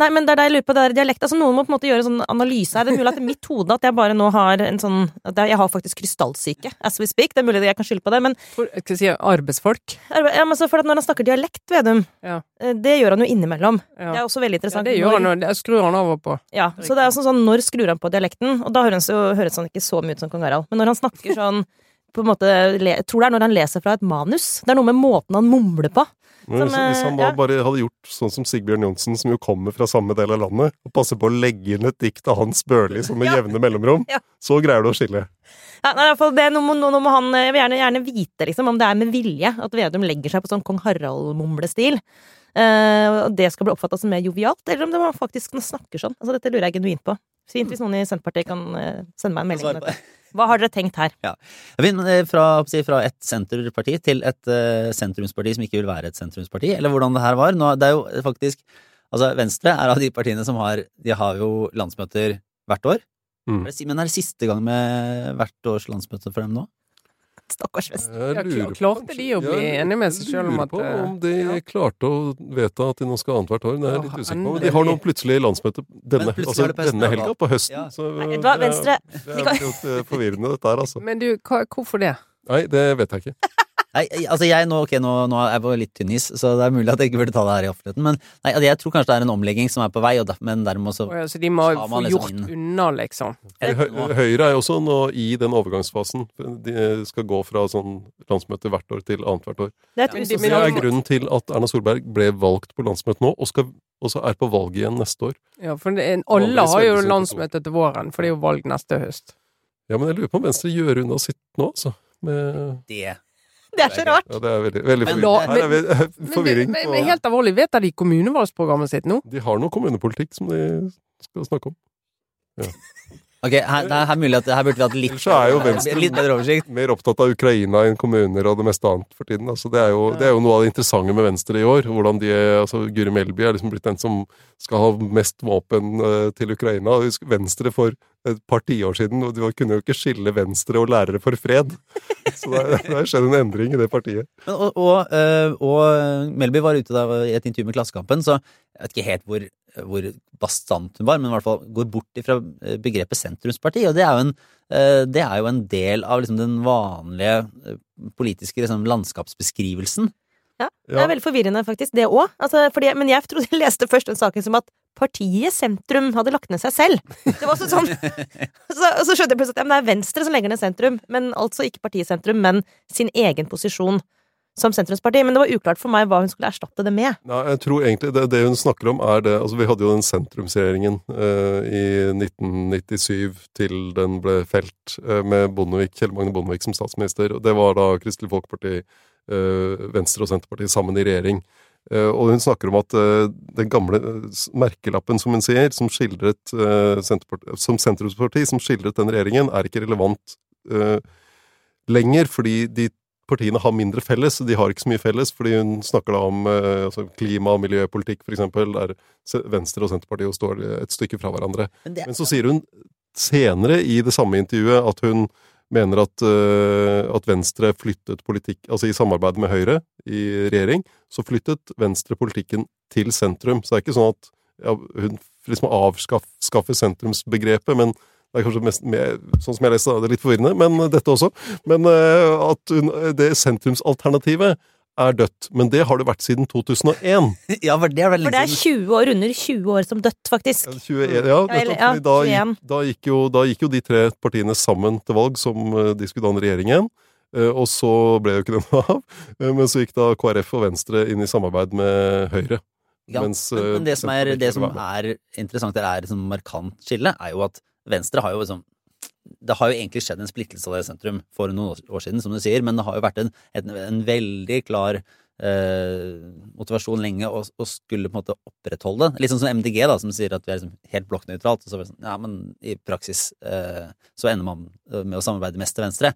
Nei, men det er det jeg lurer på, det er dialekt. Altså, noen må på en måte gjøre en sånn analyse her. Det er mulig at i mitt hode at jeg bare nå har en sånn at jeg, har faktisk krystallsyke, as we speak. Det er mulig at jeg kan skylde på det, men For, skal vi si arbeidsfolk. Ja, men så for at når han snakker dialekt, Vedum, Ja. eh, det gjør han jo innimellom. Ja. Det er også veldig interessant. Ja, det gjør han, Når- det skrur han av og på. Ja, så det er sånn, sånn når skrur han på dialekten? Og da høres han jo høres han ikke så mye ut som kong Harald. Men når han snakker sånn på en måte, Jeg tror det er når han leser fra et manus. Det er noe med måten han mumler på. Men hvis, Som, hvis han eh, da ja. bare hadde gjort sånn som Sigbjørn Johnsen, som jo kommer fra samme del av landet, og passer på å legge inn et dikt av Hans Børli som *laughs* med Ja. jevne mellomrom, Ja. så greier du å skille. Ja, nei, i hvert fall det, nå, må, nå, må han Jeg vil gjerne, gjerne vite liksom, om det er med vilje at Vedum legger seg på sånn kong Harald-mumlestil. Eh, og det skal bli oppfatta som mer jovialt, eller om det man faktisk snakker sånn. Altså, dette lurer jeg genuint på. Fint hvis noen i Senterpartiet kan uh, sende meg en melding Hva har dere tenkt her? Jeg vil, eh, Fra, fra et senterparti til et eh, sentrumsparti som ikke vil være et sentrumsparti, eller hvordan det her var. Nå, det er jo faktisk Altså, Venstre er av de partiene som har De har jo landsmøter hvert år. Mm. Men er det siste gang med hvert års landsmøte for dem nå? Stakkars Vest. Jeg lurer på- de å bli enige med seg jeg selv om lurer på eh, om de ja. klarte å vedta at de nå skal annethvert år. Det er jeg litt usikker på. Men de har nå plutselig landsmøte denne, altså, på høsten, denne helga, på høsten. Ja. Så Nei, du det er, det er litt eh, forvirrende, dette her, altså. Men du, hva, hvorfor det? Nei, det vet jeg ikke. Nei, altså jeg nå, ok, nå, nå er jeg på litt tynn is, så det er mulig at jeg ikke burde ta det her i offentligheten. Men nei, altså, jeg tror kanskje det er en omlegging som er på vei, og da, men dermed så ja, Så de må Skal få liksom gjort inn? unna, liksom. Høyre er jo også nå i den overgangsfasen. De skal gå fra sånn landsmøte hvert år til annethvert år. Det er ja. Det er grunnen til at Erna Solberg ble valgt på landsmøtet nå, og, skal, og så er på valg igjen neste år. Ja, for det, alle har jo landsmøte til våren, for det er jo valg neste høst. Ja, men jeg lurer på om Venstre gjør unna sitt nå, altså. Med, det *laughs* Det er så rart! ja, det er veldig, veldig Men forvirring. da- men, er vi, *laughs* Men, forvirring men, men helt alvorlig, vet de kommunevalgsprogrammet sitt nå? De har noe kommunepolitikk som de skal snakke om. *laughs* Ok, her, det er mulig at her burde vi hatt litt, så er jo Venstre- litt bedre oversikt. Mer opptatt av Ukraina enn kommuner og det meste annet for tiden. Altså, det, er jo, det er jo noe av det interessante med Venstre i år. hvordan de, altså Guri Melby er liksom blitt den som skal ha mest våpen eh, til Ukraina. Venstre for et par tiår siden, og du kunne jo ikke skille Venstre og lærere for fred. Så det har skjedd en endring i det partiet. Men, og, og, øh, og Melby var ute da i et intervju med Klassekampen, så jeg vet ikke helt hvor, hvor bastant hun var, men i hvert fall går bort ifra øh, begrepet sentrumsparti, og det er jo en, er jo en del av liksom, den vanlige politiske liksom, landskapsbeskrivelsen. Det er veldig forvirrende, faktisk, det òg. Altså, men jeg trodde jeg leste først den saken som at partiet Sentrum hadde lagt ned seg selv. Det var sånn *laughs* Så, så skjønte jeg plutselig at ja, det er Venstre som legger ned sentrum. Men altså ikke partiet Sentrum, men sin egen posisjon som sentrumsparti. Men det var uklart for meg hva hun skulle erstatte det med. Ja, jeg tror egentlig det, det hun snakker om er det altså Vi hadde jo den sentrumsregjeringen eh, i 1997 til den ble felt, eh, med Bondevik, Kjell Magne Bondevik som statsminister. og Det var da Kristelig Folkeparti, Venstre og Senterpartiet sammen i regjering. Eh, og hun snakker om at eh, den gamle eh, merkelappen, som hun sier, som skildret eh, som sentrumsparti, som skildret den regjeringen, er ikke relevant eh, lenger, fordi de partiene har mindre felles. De har ikke så mye felles, fordi hun snakker da om eh, altså klima- og miljøpolitikk, eksempel, der Venstre og Senterpartiet står et stykke fra hverandre. Men så sier hun senere i det samme intervjuet at hun mener at, eh, at Venstre flyttet politikk Altså i samarbeid med Høyre i regjering, så flyttet Venstre politikken til sentrum. Så det er ikke sånn at ja, hun liksom avskaffer sentrumsbegrepet, men det er kanskje mest mer, sånn som jeg leste, det er litt forvirrende, men dette også. Men eh, at hun, det sentrumsalternativet er dødt. Men det har det vært siden 2001. *laughs* ja, for det er vel For det er liksom 20 år, under 20 år som dødt, faktisk. Ja, 21, ja, nettopp, ja, da, 21. gikk, da, gikk jo, da gikk jo de tre partiene sammen til valg som eh, de skulle danne regjering igjen. Eh, Og så ble jo ikke det noe *laughs* av. Eh, Men så gikk da KrF og Venstre inn i samarbeid med Høyre. Ja, Mens, men, det som er, det som er interessant, eller er et sånn markant skille, er jo at Venstre har jo liksom Det har jo egentlig skjedd en splittelse av det sentrum for noen år- siden, som du sier, men det har jo vært en, en, en veldig klar eh, motivasjon lenge å, skulle på en måte opprettholde det. Litt sånn som MDG, da, som sier at vi er liksom helt blokknøytralt. Og så er det sånn, ja, men i praksis eh, så ender man med å samarbeide mest til venstre.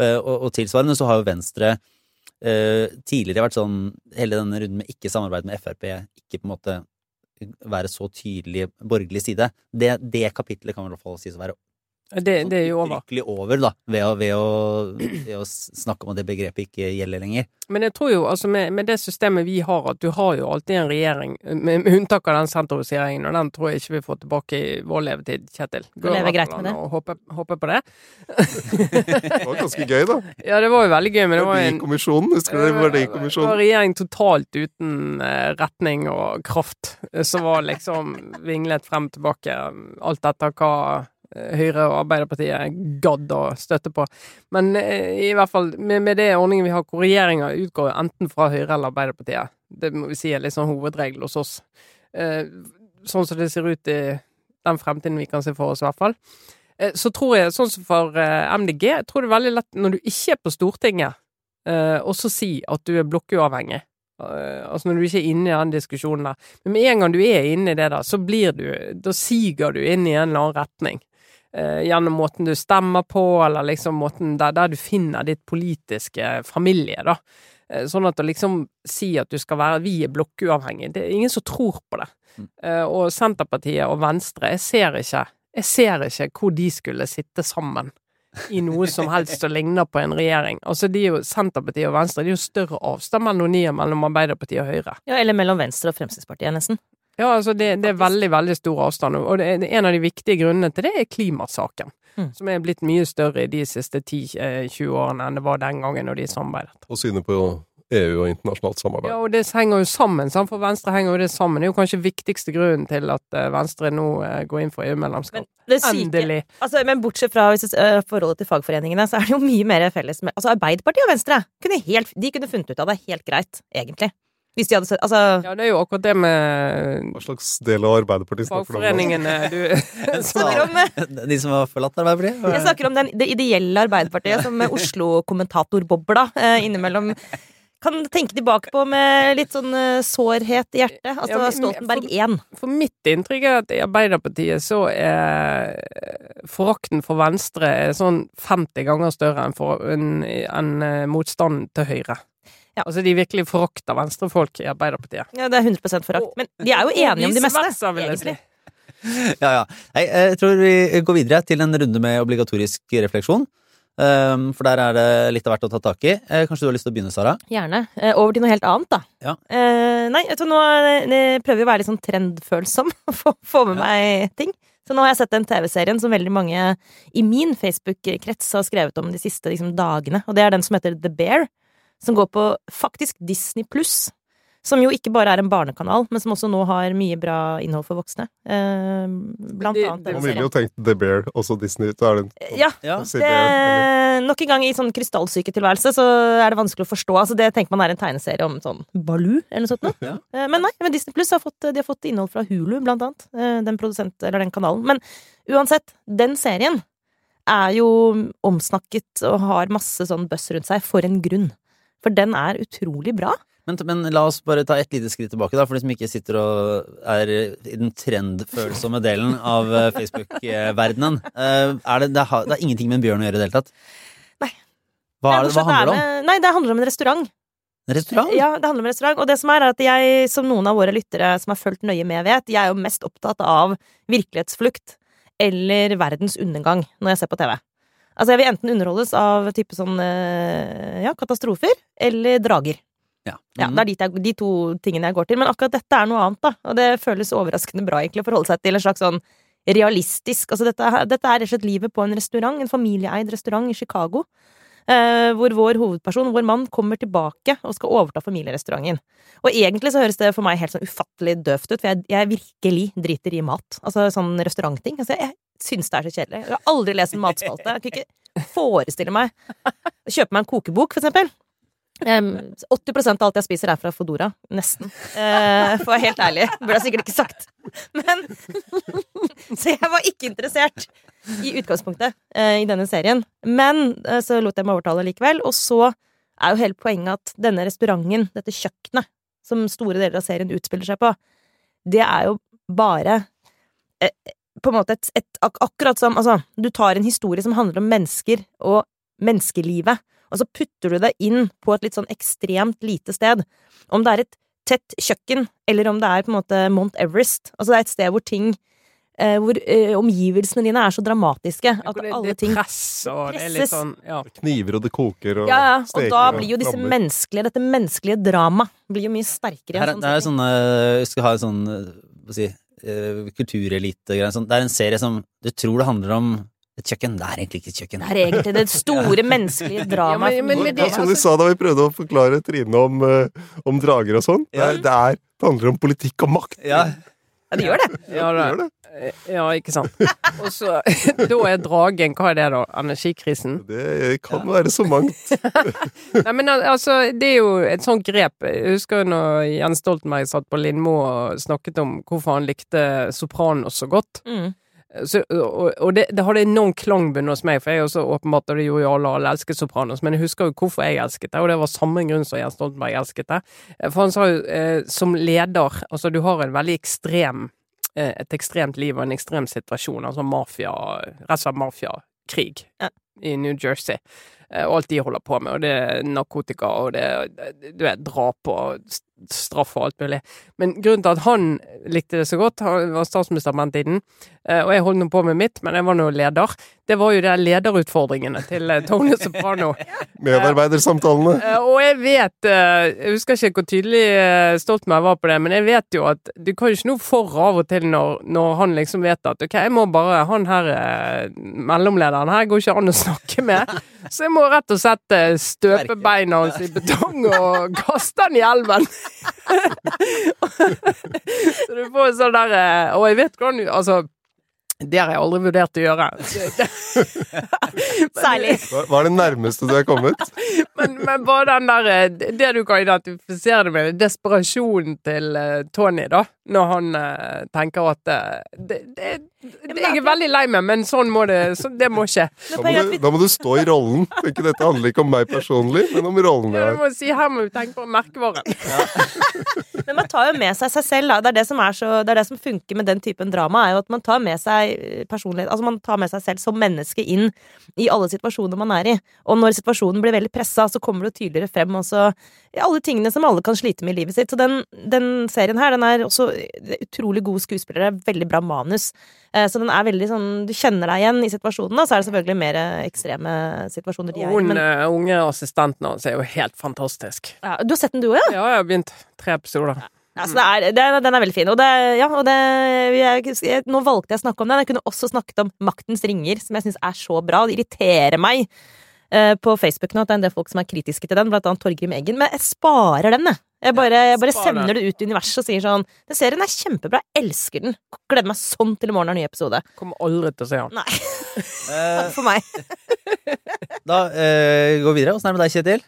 Eh, og, og tilsvarende så har jo Venstre eh, tidligere vært sånn Hele denne runden med ikke samarbeid med Frp, ikke på en måte være så tydelig borgerlig side. Det, det kapitlet kan i hvert fall sies å være Det, det er jo over. Virkelig over, da, ved å, ved, å, ved å snakke om at det begrepet ikke gjelder lenger. Men jeg tror jo, altså med, med det systemet vi har, at du har jo alltid en regjering, med, med unntak av den sentrumsregjeringen, og den tror jeg ikke vi får tilbake i vår levetid, Kjetil. Du lever greit med det? Og håper, Håpe, håpe på det. *laughs* Det var ganske gøy, da. *laughs* Ja, det var jo veldig gøy, men det var en Verdikommisjonen, husker dere Det var Verdikommisjonen? regjering totalt uten eh, retning og kraft, eh, som var liksom vinglet frem og tilbake, alt etter hva eh, Høyre og Arbeiderpartiet gadd å støtte på. Men eh, i hvert fall med, med det ordningen vi har, hvor regjeringa utgår enten fra Høyre eller Arbeiderpartiet, det må vi si er litt sånn hovedregel hos oss. Eh, sånn som det ser ut i den fremtiden vi kan se for oss, i hvert fall. Eh, så tror jeg, sånn som for eh, MDG, jeg tror det er veldig lett når du ikke er på Stortinget, også si at du er blokkuavhengig. Eh, altså når du ikke er inne i den diskusjonen der. Men med en gang du er inne i det der, så blir du Da siger du inn i en eller annen retning. Eh, gjennom måten du stemmer på, eller liksom måten der, der du finner ditt politiske familie, da. Eh, sånn at å liksom si at du skal være Vi er blokkuavhengige, det er ingen som tror på det. Mm. Eh, og Senterpartiet og Venstre, jeg ser ikke Jeg ser ikke hvor de skulle sitte sammen i noe som helst som ligner på en regjering. Altså, de er jo Senterpartiet og Venstre, de er jo større avstand mellom de mellom Arbeiderpartiet og Høyre. Ja, eller mellom Venstre og Fremskrittspartiet, nesten. Ja, altså det, det er veldig, veldig stor avstand, og det er, en av de viktige grunnene til det er klimasaken. Mm. som er blitt mye større i de siste 10-20 årene enn det var den gangen når de samarbeidet. Og synet på EU og internasjonalt samarbeid. Ja, og det henger jo sammen, sant? for Venstre henger jo det sammen. Det er jo kanskje viktigste grunnen til at eh, Venstre nå eh, går inn for EU-medlemskap. Endelig. Altså, men bortsett fra hvis, uh, forholdet til fagforeningene, så er det jo mye mer felles med Altså, Arbeiderpartiet og Venstre kunne helt, de kunne funnet ut av det helt greit, egentlig. Hvis de hadde sett Altså, Ja, det er jo akkurat det med Hva slags del av Arbeiderpartiet snakker du om? fagforeningene du *laughs* snakker om, øh, De som har forlatt Arbeiderpartiet? jeg snakker om den, det ideelle Arbeiderpartiet som Oslo-kommentatorbobla eh, innimellom kan tenke tilbake på med litt sånn eh, sårhet i hjertet. Altså Ja, men- Stoltenberg 1. For mitt inntrykk er at i Arbeiderpartiet så er forakten for Venstre er sånn 50 ganger større enn, for, enn, enn eh, motstanden til Høyre. Ja. Altså de virkelig forakter venstrefolk i Arbeiderpartiet. Ja, det er 100 forakt. Men de er jo enige om de meste, versa, vil jeg si. egentlig. *laughs* Ja, ja. Nei, jeg tror vi går videre til en runde med obligatorisk refleksjon. Um, for der er det litt av hvert å ta tak i. Eh, kanskje du har lyst til å begynne, Sara? Gjerne. Eh, over til noe helt annet, da. Ja. Eh, nei, vet du, nå eh, prøver jeg å være litt sånn trendfølsom. *laughs* og få med meg ting. Så nå har jeg sett den TV-serien som veldig mange i min Facebook-krets har skrevet om de siste liksom, dagene. Og det er den som heter The Bear. Som går på faktisk Disney pluss. Som jo ikke bare er en barnekanal, men som også nå har mye bra innhold for voksne. Eh, blant Det- annet Man ville jo tenkt The Bear, også Disney. Så er det en Ja, Ja. Det, nok en gang i sånn krystallsyketilværelse så er det vanskelig å forstå. Altså Det tenker man er en tegneserie om sånn Baloo eller noe sånt. noe. *laughs* Ja. Eh, Men nei, men Disney Pluss har fått, de har fått innhold fra Hulu, blant annet. eh, Den produsent, eller den kanalen. Men uansett, den serien er jo omsnakket og har masse sånn buzz rundt seg for en grunn. For den er utrolig bra. Men, men la oss bare ta et lite skritt tilbake, da, for de som ikke sitter og er i den trendfølsomme delen av eh, Facebook-verdenen. Eh, Er det, det, har, det har ingenting med en bjørn å gjøre i det hele tatt? Nei. Hva, er det, hva handler det om? med- Nei, det handler om en restaurant. En restaurant? Ja, det handler om restaurant. Og det som er, er at jeg, som noen av våre lyttere som har fulgt nøye med, vet, jeg er jo mest opptatt av virkelighetsflukt eller verdens undergang når jeg ser på TV. Altså, jeg vil enten underholdes av type sånn eh, ja, katastrofer eller drager. Ja. Ja, Mhm. Det er dit jeg, de to tingene jeg går til. Men akkurat dette er noe annet, da. Og det føles overraskende bra, egentlig, å forholde seg til en slags sånn realistisk Altså, dette, dette er rett og slett livet på en restaurant, en familieeid restaurant i Chicago. Eh, hvor vår hovedperson, vår mann, kommer tilbake og skal overta familierestauranten. Og egentlig så høres det for meg helt sånn ufattelig døvt ut, for jeg, jeg virkelig driter i mat. Altså sånn restaurantting. Altså, jeg syns det er så kjedelig. Jeg har aldri lest en matspalte. Jeg kan ikke forestille meg Kjøpe meg en kokebok, for eksempel. 80% av alt jeg spiser, er fra Fodora. Nesten. Eh, for å være helt ærlig. Burde jeg sikkert ikke sagt. Men Så jeg var ikke interessert i utgangspunktet eh, i denne serien. Men eh, så lot jeg meg overtale likevel. Og så er jo hele poenget at denne restauranten, dette kjøkkenet, som store deler av serien utspiller seg på, det er jo bare på en måte et, et ak Akkurat som Altså, du tar en historie som handler om mennesker og menneskelivet, og så putter du det inn på et litt sånn ekstremt lite sted. Om det er et tett kjøkken, eller om det er på en måte Mount Everest. Altså det er et sted hvor ting eh, Hvor eh, omgivelsene dine er så dramatiske at det, alle ting press, og det presses. sånn ja. Kniver og det koker og ja, ja, og steker da blir jo disse flammer. menneskelige, dette menneskelige dramaet blir jo mye sterkere. Her, er- sånn det er setting. sånn Vi skal ha en sånn eh, hva si, eh, kulturelite-greie. Sånn. Det er en serie som du tror det handler om et kjøkken. Det er egentlig ikke et kjøkken. Det er egentlig det store *laughs* menneskelige dramaet. Ja, men- men- Det er som vi altså- sa da vi prøvde å forklare Trine om, uh, om drager og sånn. Det, Ja. er- det, er, det handler om politikk og makt. Ja, ja, det gjør det. Ja, Det gjør det. Ja, ikke sant. Og så *laughs* Da er dragen Hva er det, da? Energikrisen? Det kan være så mangt. *laughs* Nei, men altså, det er jo et sånt grep. Jeg husker jo når Jens Stoltenberg satt på Lindmo og snakket om hvorfor han likte Sopranos så godt. Mm. Så, og og det, det hadde enorm klangbunn hos meg, for jeg også åpenbart, og det gjorde jo alle, alle elsket Sopranos, men jeg husker jo hvorfor jeg elsket det, og det var samme grunn som Jens Stoltenberg elsket det. For han sa jo, eh, som leder, altså du har en veldig ekstrem, et ekstremt liv og en ekstrem situasjon, altså mafia, rett og mafiakrig Ja. i New Jersey. Eh, Og alt de holder på med, og det er narkotika, og det er, du vet, drap og straff og alt mulig. Men grunnen til at han likte det så godt, han var statsminister på den tiden, eh, og jeg holdt nå på med mitt, men jeg var nå leder, det var jo de lederutfordringene til eh, Tony Soprano. *laughs* Medarbeidersamtalene. Eh, Og jeg vet eh, Jeg husker ikke hvor tydelig stolt Stoltenberg var på det, men jeg vet jo at du kan jo ikke noe for av og til når, når han liksom vet at OK, jeg må bare Han her mellomlederen her går ikke an å snakke med, så jeg må rett og slett støpe beina hans i betong og kaste han i elven. *laughs* så du får en sånn der eh, Og jeg vet hvordan du Altså, det har jeg aldri vurdert å gjøre. *laughs* Særlig. Hva er det nærmeste du er kommet? *laughs* Men, men bare den der eh, Det du kan identifisere det med, desperasjonen til eh, Tony, da. Når han eh, tenker at det, det, Jeg er veldig lei meg, men sånn må det så Det må skje. Da må, du, da må du stå i rollen. Tenk, dette handler ikke om meg personlig, men om rollen jeg har. si her må vi tenke på merkevaren. *laughs* Men man tar jo med seg seg selv, da. Det er det som, er så, det er det som funker med den typen drama, er jo at man tar med seg eh, personlighet Altså man tar med seg selv som menneske inn i alle situasjoner man er i. Og når situasjonen blir veldig pressa, så kommer det tydeligere frem også i alle tingene som alle kan slite med i livet sitt. Så den, den serien her, den er også utrolig gode skuespillere, veldig bra manus. Eh, Så den er veldig sånn Du kjenner deg igjen i situasjonen, og Så er det selvfølgelig mer eh, ekstreme situasjoner de er i. Hun Men, eh, unge assistenten hans er jo helt fantastisk. ja, du har sett den du òg, ja? Ja, jeg har begynt tre episoder. Ja, så det er, det, den er veldig fin. Og, det, ja, og det, jeg, nå valgte jeg å snakke om den. Jeg kunne også snakket om Maktens ringer, som jeg syns er så bra. Det irriterer meg på Facebook nå at det er en del folk som er kritiske til den, blant annet Torgrim Eggen. Men jeg sparer den, jeg. Jeg bare, jeg bare sender det ut i universet og sier sånn Den serien er kjempebra. Jeg elsker den. Gleder meg sånn til i morgen er en ny episode. Kommer aldri til å se den. Nei, *laughs* Takk for meg. *laughs* da eh, går vi videre. Åssen er det med deg, Kjetil?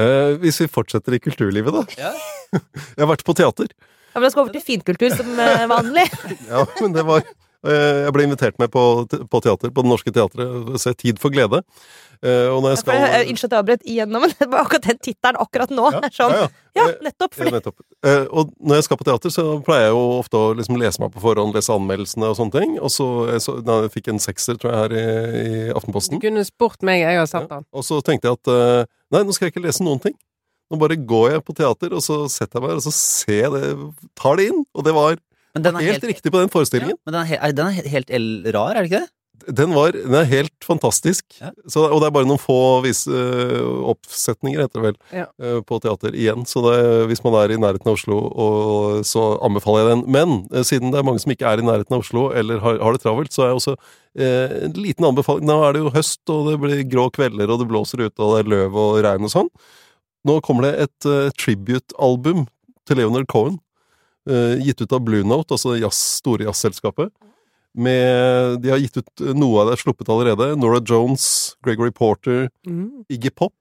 Eh, hvis vi fortsetter i kulturlivet, da. Ja. *laughs* Jeg har vært på teater. Ja, men da skal over til finkultur som eh, vanlig. Ja, men det var eh, Jeg ble invitert med på, på teater, på Det Norske Teatret, se Tid for glede. Eh, Og når jeg skal Unnskyld at jeg avbrøt igjennom, men *laughs* det var akkurat den tittelen akkurat nå. Ja, er *laughs* sånn, ja, ja. ja, Eh, nettopp. Ja, Fordi, nettopp. Eh, og når jeg skal på teater, så pleier jeg jo ofte å liksom lese meg på forhånd, lese anmeldelsene og sånne ting. Og så, så da jeg fikk en sekser, tror jeg, her i, i Du Aftenposten. kunne spurt meg, jeg har satt han. Og så tenkte jeg at eh, nei, nå skal jeg ikke lese noen ting. Nå bare går jeg på teater, og så setter jeg meg her, og så ser jeg det, tar det inn. Og det var Men den er helt, helt, riktig på den forestillingen. men den er, he- den er he- helt el- rar, er det ikke det? Den, var, den er helt fantastisk. Ja. Så, og det er bare noen få vis, eh, oppsetninger, heter det vel, Ja. eh, på teater igjen. Så det, hvis man er i nærheten av Oslo, og, så anbefaler jeg den. Men eh, siden det er mange som ikke er i nærheten av Oslo, eller har, har det travelt, så er jeg også eh, en liten anbefaling. Nå er det jo høst, og det blir grå kvelder, og det blåser ute, og det er løv og regn og sånn. Nå kommer det et uh, tribute-album til Leonard Cohen, gitt ut av Blue Note, altså jazz, store jazzselskapet. Med, de har gitt ut noe av det er sluppet allerede. Nora Jones, Gregory Porter, Mm. Iggy Pop.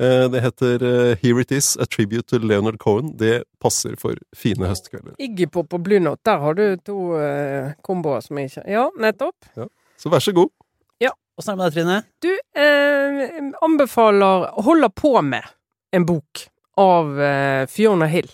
Eh, Det heter eh, Here It Is, A Tribute to Leonard Cohen. Det passer for fine høstkvelder. Iggy Pop og Blue Note, der har du to uh, komboer som jeg ikke Ja, nettopp. Så vær så god. Åssen er det med deg, Trine? Du eh, anbefaler Holder på med en bok av eh, Fiona Hill.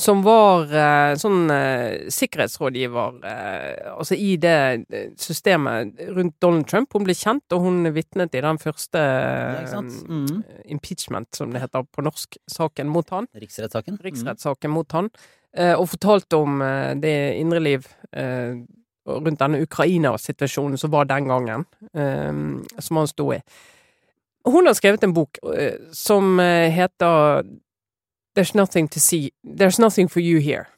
Som var eh, sånn eh, sikkerhetsrådgiver eh, altså i det eh, systemet rundt Donald Trump. Hun ble kjent, og hun vitnet i den første Ja. Mm. eh, impeachment, som det heter på norsk, saken mot han. Riksrettssaken? Mm. Riksrettssaken mot han. Eh, og fortalte om eh, det indre liv eh, rundt denne Ukraina-situasjonen som var den gangen, eh, som han sto i. Hun har skrevet en bok eh, som eh, heter There's nothing to see There's nothing for you here.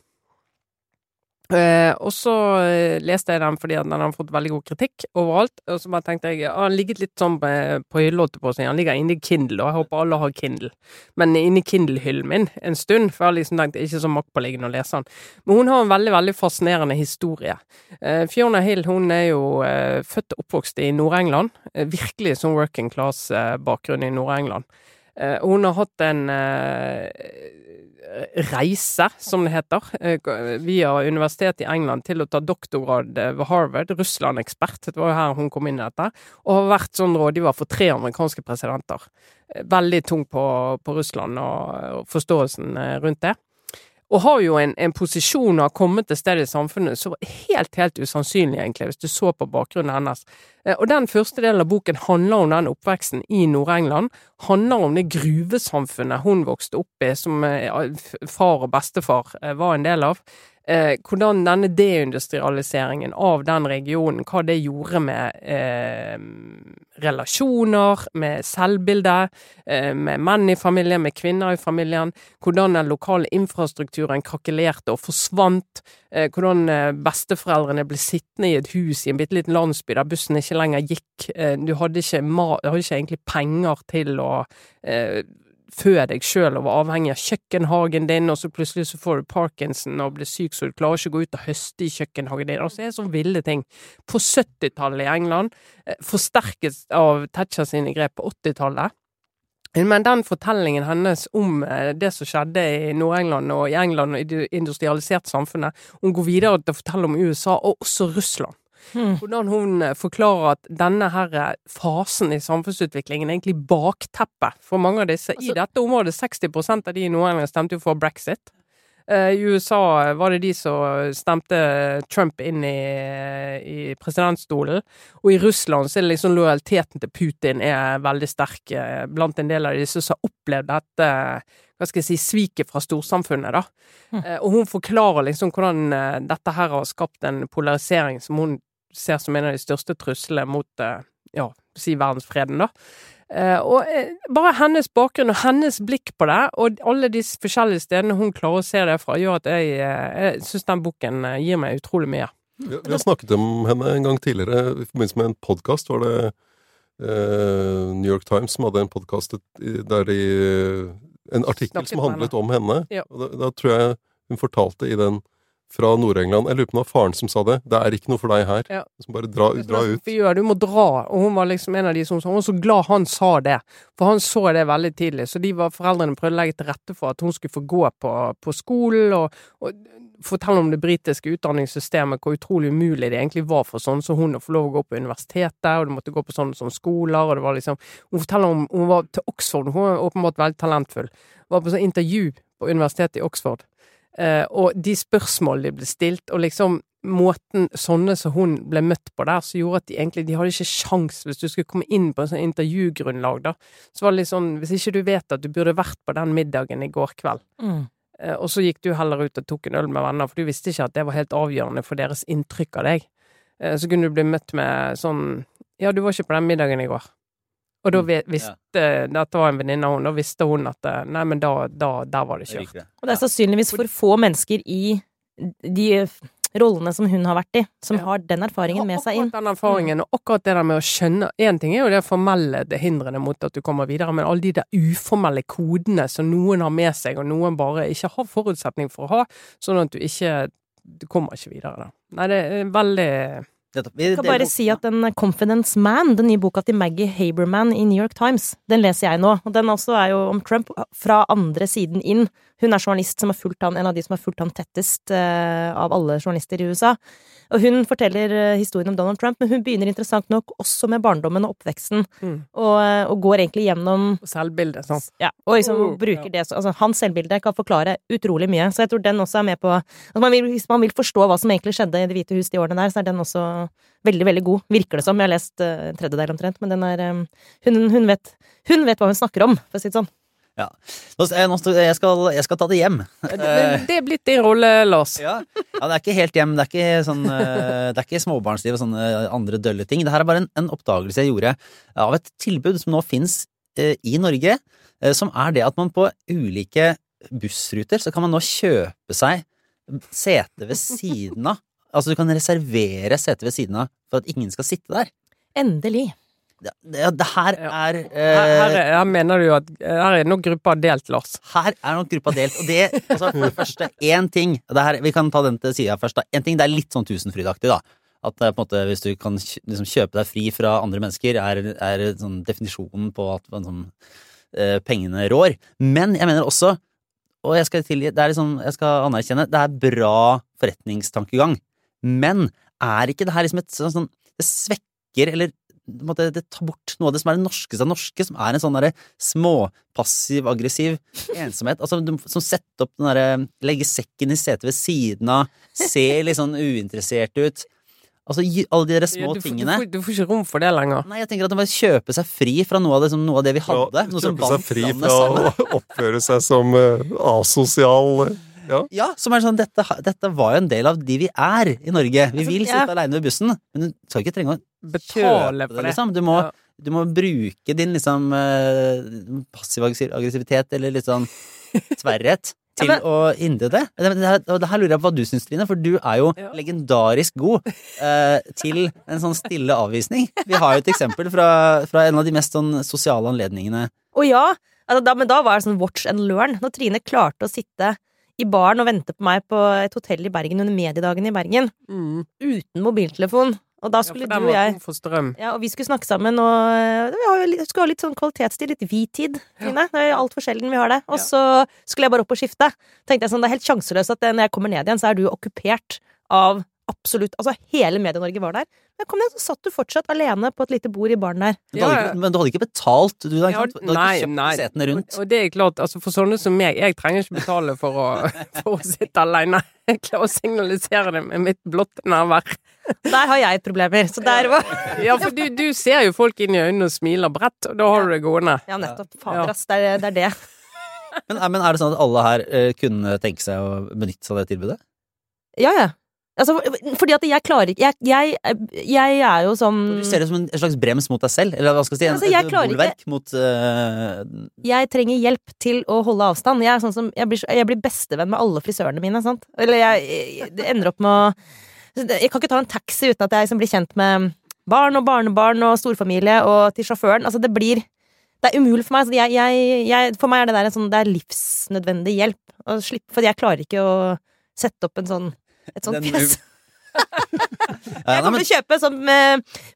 Eh, og så eh, leste jeg den fordi den har fått veldig god kritikk overalt. Og så bare tenkte jeg ah, Han ligget litt sånn på, på hylla, på. Han ligger inne i Kindle, og jeg håper alle har Kindle. Men inni Kindle-hyllen min en stund, for jeg har liksom tenkt ikke så maktpåliggende å lese den. Men hun har en veldig veldig fascinerende historie. Eh, Fiona Hill hun er jo eh, født og oppvokst i Nord-England. Eh, virkelig sånn working class-bakgrunn i Nord-England. Eh, hun har hatt en eh, reise, som det heter, eh, via universitetet i England til å ta doktorgrad ved Harvard, Russland-ekspert, det var jo her hun kom inn i dette, og har vært sånn rådgiver for tre amerikanske presidenter. Veldig tung på, på Russland og, forståelsen rundt det. Og har jo en, en posisjon og har kommet til stedet i samfunnet som var helt, helt usannsynlig, egentlig, hvis du så på bakgrunnen hennes. Eh, og den første delen av boken handler om den oppveksten i Nord-England. Handler om det gruvesamfunnet hun vokste opp i, som eh, far og bestefar eh, var en del av eh, hvordan denne deindustrialiseringen av den regionen, hva det gjorde med eh, relasjoner, med selvbilde, eh, med menn i familien, med kvinner i familien, hvordan den lokale infrastrukturen krakelerte og forsvant, eh, hvordan eh, besteforeldrene ble sittende i et hus i en bitte liten landsby der bussen ikke lenger gikk, eh, du hadde ikke, du hadde ikke egentlig penger til å fø deg sjøl og var avhengig av kjøkkenhagen din, og så plutselig så får du parkinson og blir syk så du klarer ikke å gå ut og høste i kjøkkenhagen din. Altså, det er sånne ville ting. På 70-tallet i England, eh, forsterket av Thatcher sine grep på 80-tallet. Men den fortellingen hennes om eh, det som skjedde i Nord-England og i England og i det industrialiserte samfunnet, hun går videre til å fortelle om USA og også Russland. Mm. Hvordan hun eh, forklarer at denne her eh, fasen i samfunnsutviklingen er egentlig bakteppet for mange av disse. Altså, I dette området, 60 av de i Nord-England stemte jo for brexit. Uh, I USA var det de som stemte Trump inn i, i, presidentstolen. Og i Russland så er det liksom lojaliteten til Putin er veldig sterk blant en del av disse som har opplevd dette hva skal jeg si, sviket fra storsamfunnet, da. Mm. Og hun forklarer liksom hvordan dette her har skapt en polarisering som hun ser som en av de største truslene mot eh, ja, si verdensfreden, da. Eh, og eh, bare hennes bakgrunn og hennes blikk på det, og alle de forskjellige stedene hun klarer å se det fra, gjør at jeg, jeg syns den boken gir meg utrolig mye. Vi, vi har snakket om henne en gang tidligere i forbindelse med en podkast. Var det eh, New York Times som hadde en podkast der de En artikkel Snakket som handlet om henne. Ja. Da, da tror jeg hun fortalte i den fra Nord-England. Jeg lurer på om det var faren som sa det. Det er ikke noe for deg her. Ja. Så bare dra, dra ut. Du må dra. Og hun var liksom en av de som sa Hun var så glad han sa det. For han så det veldig tidlig. Så de var, foreldrene prøvde å legge til rette for at hun skulle få gå på, på skolen og, og fortelle om det britiske utdanningssystemet, hvor utrolig umulig det egentlig var for sånn som så hun å få lov å gå på universitetet, og du måtte gå på sånne, sånne skoler, og det var liksom Hun forteller om Hun var til Oxford, hun var åpenbart veldig talentfull. Var på sånn intervju på universitetet i Oxford. Eh, og de spørsmålene de ble stilt, og liksom måten sånne som hun ble møtt på der, som gjorde at de egentlig de hadde ikke sjans hvis du skulle komme inn på en sånn intervjugrunnlag, da. Så var det litt sånn, hvis ikke du vet at du burde vært på den middagen i går kveld, mm. eh, og så gikk du heller ut og tok en øl med venner, for du visste ikke at det var helt avgjørende for deres inntrykk av deg, eh, så kunne du bli møtt med sånn Ja, du var ikke på den middagen i går. Og da mm, visste ja. Dette var en venninne av henne, da visste hun at eh, nei, men da, da der var det kjørt. Og det er sannsynligvis for få mennesker i de rollene som hun har vært i, som ja. har den erfaringen med seg inn. Akkurat den erfaringen, og akkurat det der med å skjønne Én ting er jo det formelle det hindrene mot at du kommer videre, men alle de der uformelle kodene som noen har med seg, og noen bare ikke har forutsetning for å ha, sånn at du ikke Du kommer ikke videre, da. Nei, det er veldig jeg kan bare si at den Confidence Man, den nye boka til Maggie Haberman i New York Times, den leser jeg nå. Og den også er jo om Trump fra andre siden inn. Hun er journalist som har fulgt han, en av de som har fulgt han tettest uh, av alle journalister i USA. Og hun forteller uh, historien om Donald Trump, men hun begynner interessant nok også med barndommen og oppveksten. Mm. Og, uh, og, går egentlig gjennom Selvbildet, sant. Ja, og liksom oh, bruker ja. det Altså, hans selvbilde kan forklare utrolig mye. Så jeg tror den også er med på altså, man vil, Hvis man vil forstå hva som egentlig skjedde i Det hvite hus de årene der, så er den også veldig, veldig god. Virker det som. Jeg har lest en tredjedel omtrent, men den er um, hun, hun, vet, hun vet hva hun snakker om, for å si det sånn. Ja. Jeg, skal, jeg, skal, ta det hjem. Det er blitt din rolle, Lars. Ja. ja. Det er ikke helt hjem. Det er ikke, sånn, eh, det er ikke småbarnsliv og sånne andre dølle ting. Det her er bare en, en oppdagelse jeg gjorde av et tilbud som nå fins eh, i Norge, eh, som er det at man på ulike bussruter så kan man nå kjøpe seg sete ved siden av. Altså du kan reservere sete ved siden av for at ingen skal sitte der. Endelig det, det her er her, her, her, mener du at her er nok gruppa delt, Lars? Her er nok gruppa delt. Og det, altså, for det første, én ting her, Vi kan ta den til sida først. da. En ting, Det er litt sånn Tusenfryd-aktig, da. At på en måte, hvis du kan liksom, kjøpe deg fri fra andre mennesker, er, er sånn definisjonen på at sånn, uh, pengene rår. Men jeg mener også, og jeg skal, tilgi, det er liksom, jeg skal anerkjenne, det er bra forretningstankegang. Men er ikke det her liksom et sånn Det svekker eller på måte, det tar bort noe av det som er det norskeste av norske, som er en sånn derre småpassiv-aggressiv ensomhet. Altså, du, som setter opp den derre Legge sekken i setet ved siden av, ser litt sånn uinteressert ut. Altså, alle de der små du, får- tingene. Du, får, du får ikke rom for det lenger. Nei, jeg tenker at de bare kjøpe seg fri fra noe av det, som, noe av det vi hadde. noe som Kjøpe seg fri fra å oppføre seg som uh, asosial eh, Ja. Ja, som er sånn, dette, dette var jo en del av de vi er i Norge. Vi vil ja. sitte aleine ved bussen, men du skal ikke trenge å Betale for det, liksom. Du må, Ja. du må bruke din liksom eh, passiv aggressivitet, eller litt sånn *laughs* tverrhet, til Ja, men- å hindre det. Det, det, det her lurer jeg på hva du syns, Trine, for du er jo Ja. legendarisk god eh, til en sånn stille avvisning. Vi har jo et eksempel fra, fra en av de mest sånn sosiale anledningene. Å ja, altså, da, men da var det sånn watch and learn. Når Trine klarte å sitte i baren og vente på meg på et hotell i Bergen under mediedagene i Bergen, Mm. uten mobiltelefon. Og da skulle ja, du og jeg ja, og vi skulle snakke sammen, og øh, vi skulle ha litt sånn kvalitetstid, litt vi-tid, Trine. Det er altfor sjelden vi har det. Og Ja. så skulle jeg bare opp og skifte. Tenkte jeg sånn, Det er helt sjanseløst at når jeg kommer ned igjen, så er du okkupert av absolutt Altså, hele Medie-Norge var der. Men kom ned, så satt du fortsatt alene på et lite bord i baren der. Men du hadde, ikke, men du hadde ikke betalt? Du, hadde, Ja, ikke- du hadde nei, ikke kjøpt nei. setene rundt? Og, og det er klart, altså for sånne som meg, jeg trenger ikke betale for å, *laughs* for å sitte alene. Jeg klarer å signalisere det med mitt blotte nærvær. Der har jeg problemer. Så der var Ja, for du, du ser jo folk inn i øynene og smiler bredt, og da har du det gående. Ja, nettopp. Ja. Fader, ass. Det er det. Er det. Men, er- men er det sånn at alle her eh, kunne tenke seg å benytte seg av det tilbudet? Ja, ja. Altså, fordi at jeg klarer ikke jeg, jeg, jeg er jo sånn Du ser det som en slags brems mot deg selv? Eller hva skal jeg si? En, Altså, jeg et bolverk mot uh... Jeg trenger hjelp til å holde avstand. Jeg er sånn som Jeg blir, jeg blir bestevenn med alle frisørene mine, sant. Eller jeg, ender opp med å Jeg kan ikke ta en taxi uten at jeg liksom blir kjent med barn og barnebarn og storfamilie og til sjåføren. Altså, det blir Det er umulig for meg. Altså, jeg, jeg, jeg, for meg er det der en sånn Det er livsnødvendig hjelp. Slippe, for jeg klarer ikke å sette opp en sånn et sånt fjes. Jeg kommer til å kjøpe sånn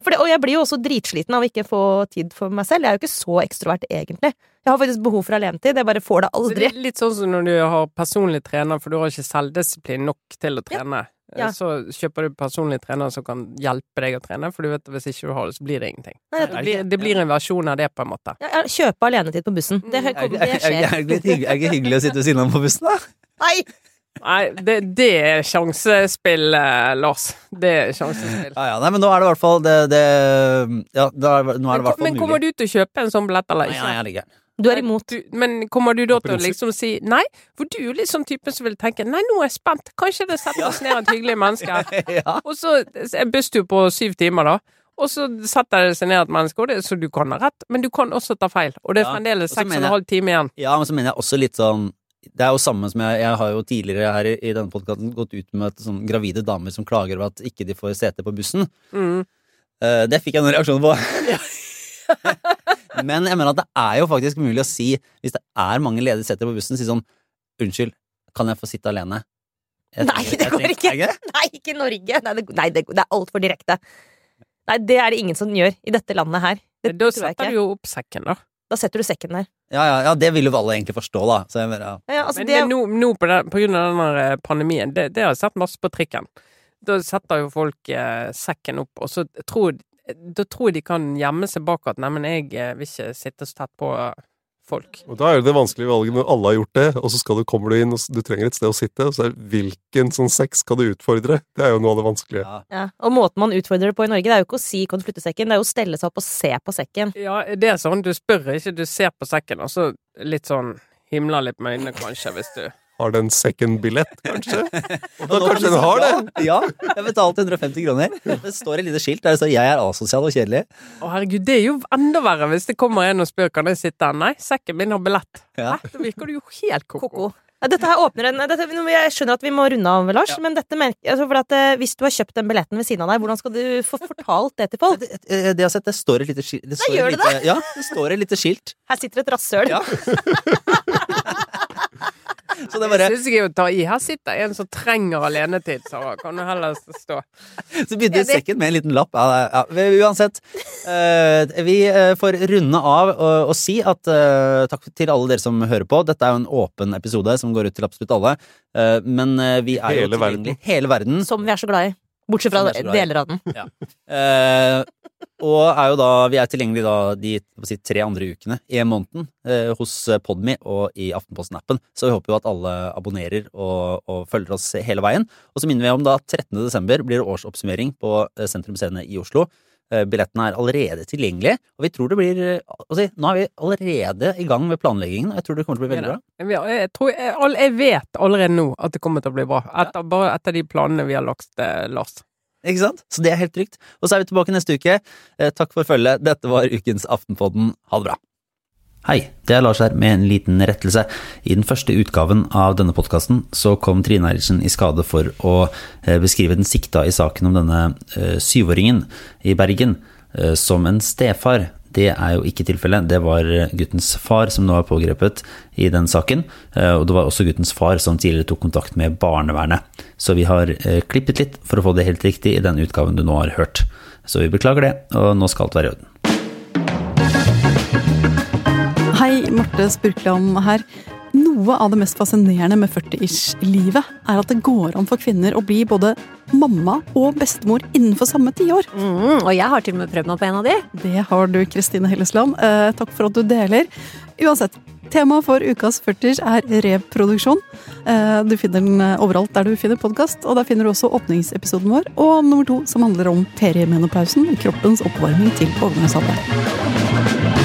for det, Og jeg blir jo også dritsliten av å ikke få tid for meg selv. Jeg er jo ikke så ekstrovert, egentlig. Jeg har faktisk behov for alenetid. Jeg bare får det Så det aldri. er litt sånn som når du har personlig trener, for du har ikke selvdisiplin nok til å trene. Ja. Så kjøper du personlig trener som kan hjelpe deg å trene, for du vet at hvis ikke du har det, så blir det ingenting. Nei, Det blir, det blir en versjon av det, på en måte. Ja, ja, Kjøpe alenetid på bussen. Det, er, kommer, er, det er, er, skjer. det er det ikke hyggelig å sitte ved siden av på bussen, da? Nei! Nei, det, det er sjansespill, eh, Lars. Det er sjansespill. Ja, ja, nei, men nå er det i hvert fall det, det Ja, da er, nå er det i Men, hvert fall men kommer du til å kjøpe en sånn billett, eller ikke? nei, jeg er ikke Du er imot. Du, men kommer du da til å liksom si nei? For du er litt sånn typen som vil tenke nei, nå er jeg spent, kanskje det setter oss ned et hyggelig menneske. *laughs* ja. Og så er busstur på syv timer, da. Og så setter det seg ned et menneske, og det, så du kan ha rett, men du kan også ta feil. Og det er fremdeles seks og en halv time igjen. ja, men så mener jeg også litt sånn det er jo samme som jeg, jeg har jo tidligere her i, i denne podkasten gått ut med at sånn gravide damer som klager over at ikke de får sete på bussen. Mm. Uh, det fikk jeg noen reaksjoner på. *laughs* Men jeg mener at det er jo faktisk mulig å si, hvis det er mange ledige seter på bussen, si sånn Unnskyld, kan jeg få sitte alene? Jeg Nei, det går ikke. Nei, ikke i Norge! Nei, det, nei, det, det er altfor direkte. Nei, det er det ingen som gjør i dette landet her. Det Da setter du jo opp sekken, da. Da setter du sekken der. Ja, ja, ja, det vil jo alle egentlig forstå, da. Så jeg mener, ja. Ja, altså, Men, det, men nå, nå på, den, på grunn av denne eh, pandemien, det, det har jeg sett masse på trikken. Da setter jo folk eh, sekken opp, og så tror da tror jeg de kan gjemme seg bak at 'neimen, jeg eh, vil ikke sitte så tett på folk'. Og da er det det vanskelige valget når alle har gjort det, og så skal du, kommer du inn, og du trenger et sted å sitte, og så er det hvilken sånn sex skal du utfordre? Det er jo noe av det vanskelige. Ja. ja. Og måten man utfordrer det på i Norge, det er jo ikke å si 'kan du flytte sekken', det er jo å stelle seg opp og se på sekken. Ja, det er sånn, du spør ikke, du ser på sekken, og så litt sånn himler litt med øynene, kanskje, hvis du Har den second billett, kanskje? *laughs* Og da kanskje den har det! Ja, jeg betalte 150 kroner. Det står et lite skilt der det står 'Jeg er asosial og kjedelig'. Å, herregud, det er jo enda verre hvis det kommer en og spør kan jeg sitte her. Nei, sekken min har billett. Ja. Da virker du jo helt ko-ko. Dette her åpner en dette, Jeg skjønner at vi må runde av, Lars, men dette merker, altså for at, eh, hvis du har kjøpt den billetten ved siden av deg, hvordan skal du få fortalt det til folk? *laughs* Det, det, det jeg har sett, det står et lite skilt det gjør det det? Ja, det står et lite skilt. Her sitter et rasshøl. Ja. *laughs* *laughs* Så det bare Det syns jeg er å ta i. Her sitter en som trenger alenetid, Sara. Kan du heller stå. Så begynte sekken med en liten lapp. Ja, ja. Uansett. eh, vi eh, får runde av og, og si at eh, takk til alle dere som hører på. Dette er jo en åpen episode som går ut til absolutt alle. Eh, men vi er jo Hele tilgjengelig hele verden. Som vi er så glad i. Bortsett fra er deler av den. Eh, og er jo da, vi er tilgjengelige da de si, tre andre ukene i måneden eh, hos Podme og i Aftenposten-appen. Så vi håper jo at alle abonnerer og, og følger oss hele veien. Og så minner vi om da 13. desember blir det årsoppsummering på eh, Sentrum Scene i Oslo. Eh, Billettene er allerede tilgjengelige, og vi tror det blir altså, Nå er vi allerede i gang med planleggingen, og jeg tror det kommer til å bli veldig bra. Jeg, tror, jeg, jeg vet allerede nå at det kommer til å bli bra. Etter, bare etter de planene vi har lagt, eh, Lars. Ikke sant? Så det er helt trygt. Og så er vi tilbake neste uke. Takk for følget. Dette var ukens Aftenpodden. Ha det bra. Hei, det er Lars her med en liten rettelse. I den første utgaven av denne podkasten så kom Trine Eilertsen i skade for å eh, beskrive den sikta i saken om denne eh, syvåringen i Bergen eh, som en stefar. Det er jo ikke tilfellet. Det var guttens far som nå er pågrepet i den saken. Og det var også guttens far som tidligere tok kontakt med barnevernet. Så vi har klippet litt for å få det helt riktig i den utgaven du nå har hørt. Så vi beklager det, og nå skal alt være i orden. Marte Spurkland her. Noe av det mest fascinerende med 40-ish-livet er at det går an for kvinner å bli både mamma og bestemor innenfor samme tiår. Mm, og jeg har til og med prøvd meg på en av de. Det har du, Kristine Hellesland. Eh, takk for at du deler. Uansett, temaet for ukas 40 er reproduksjon. Eh, du finner den eh, overalt der du finner podkast, og der finner du også åpningsepisoden vår, og nummer to som handler om perimenopausen, kroppens oppvarming til overgangsalder.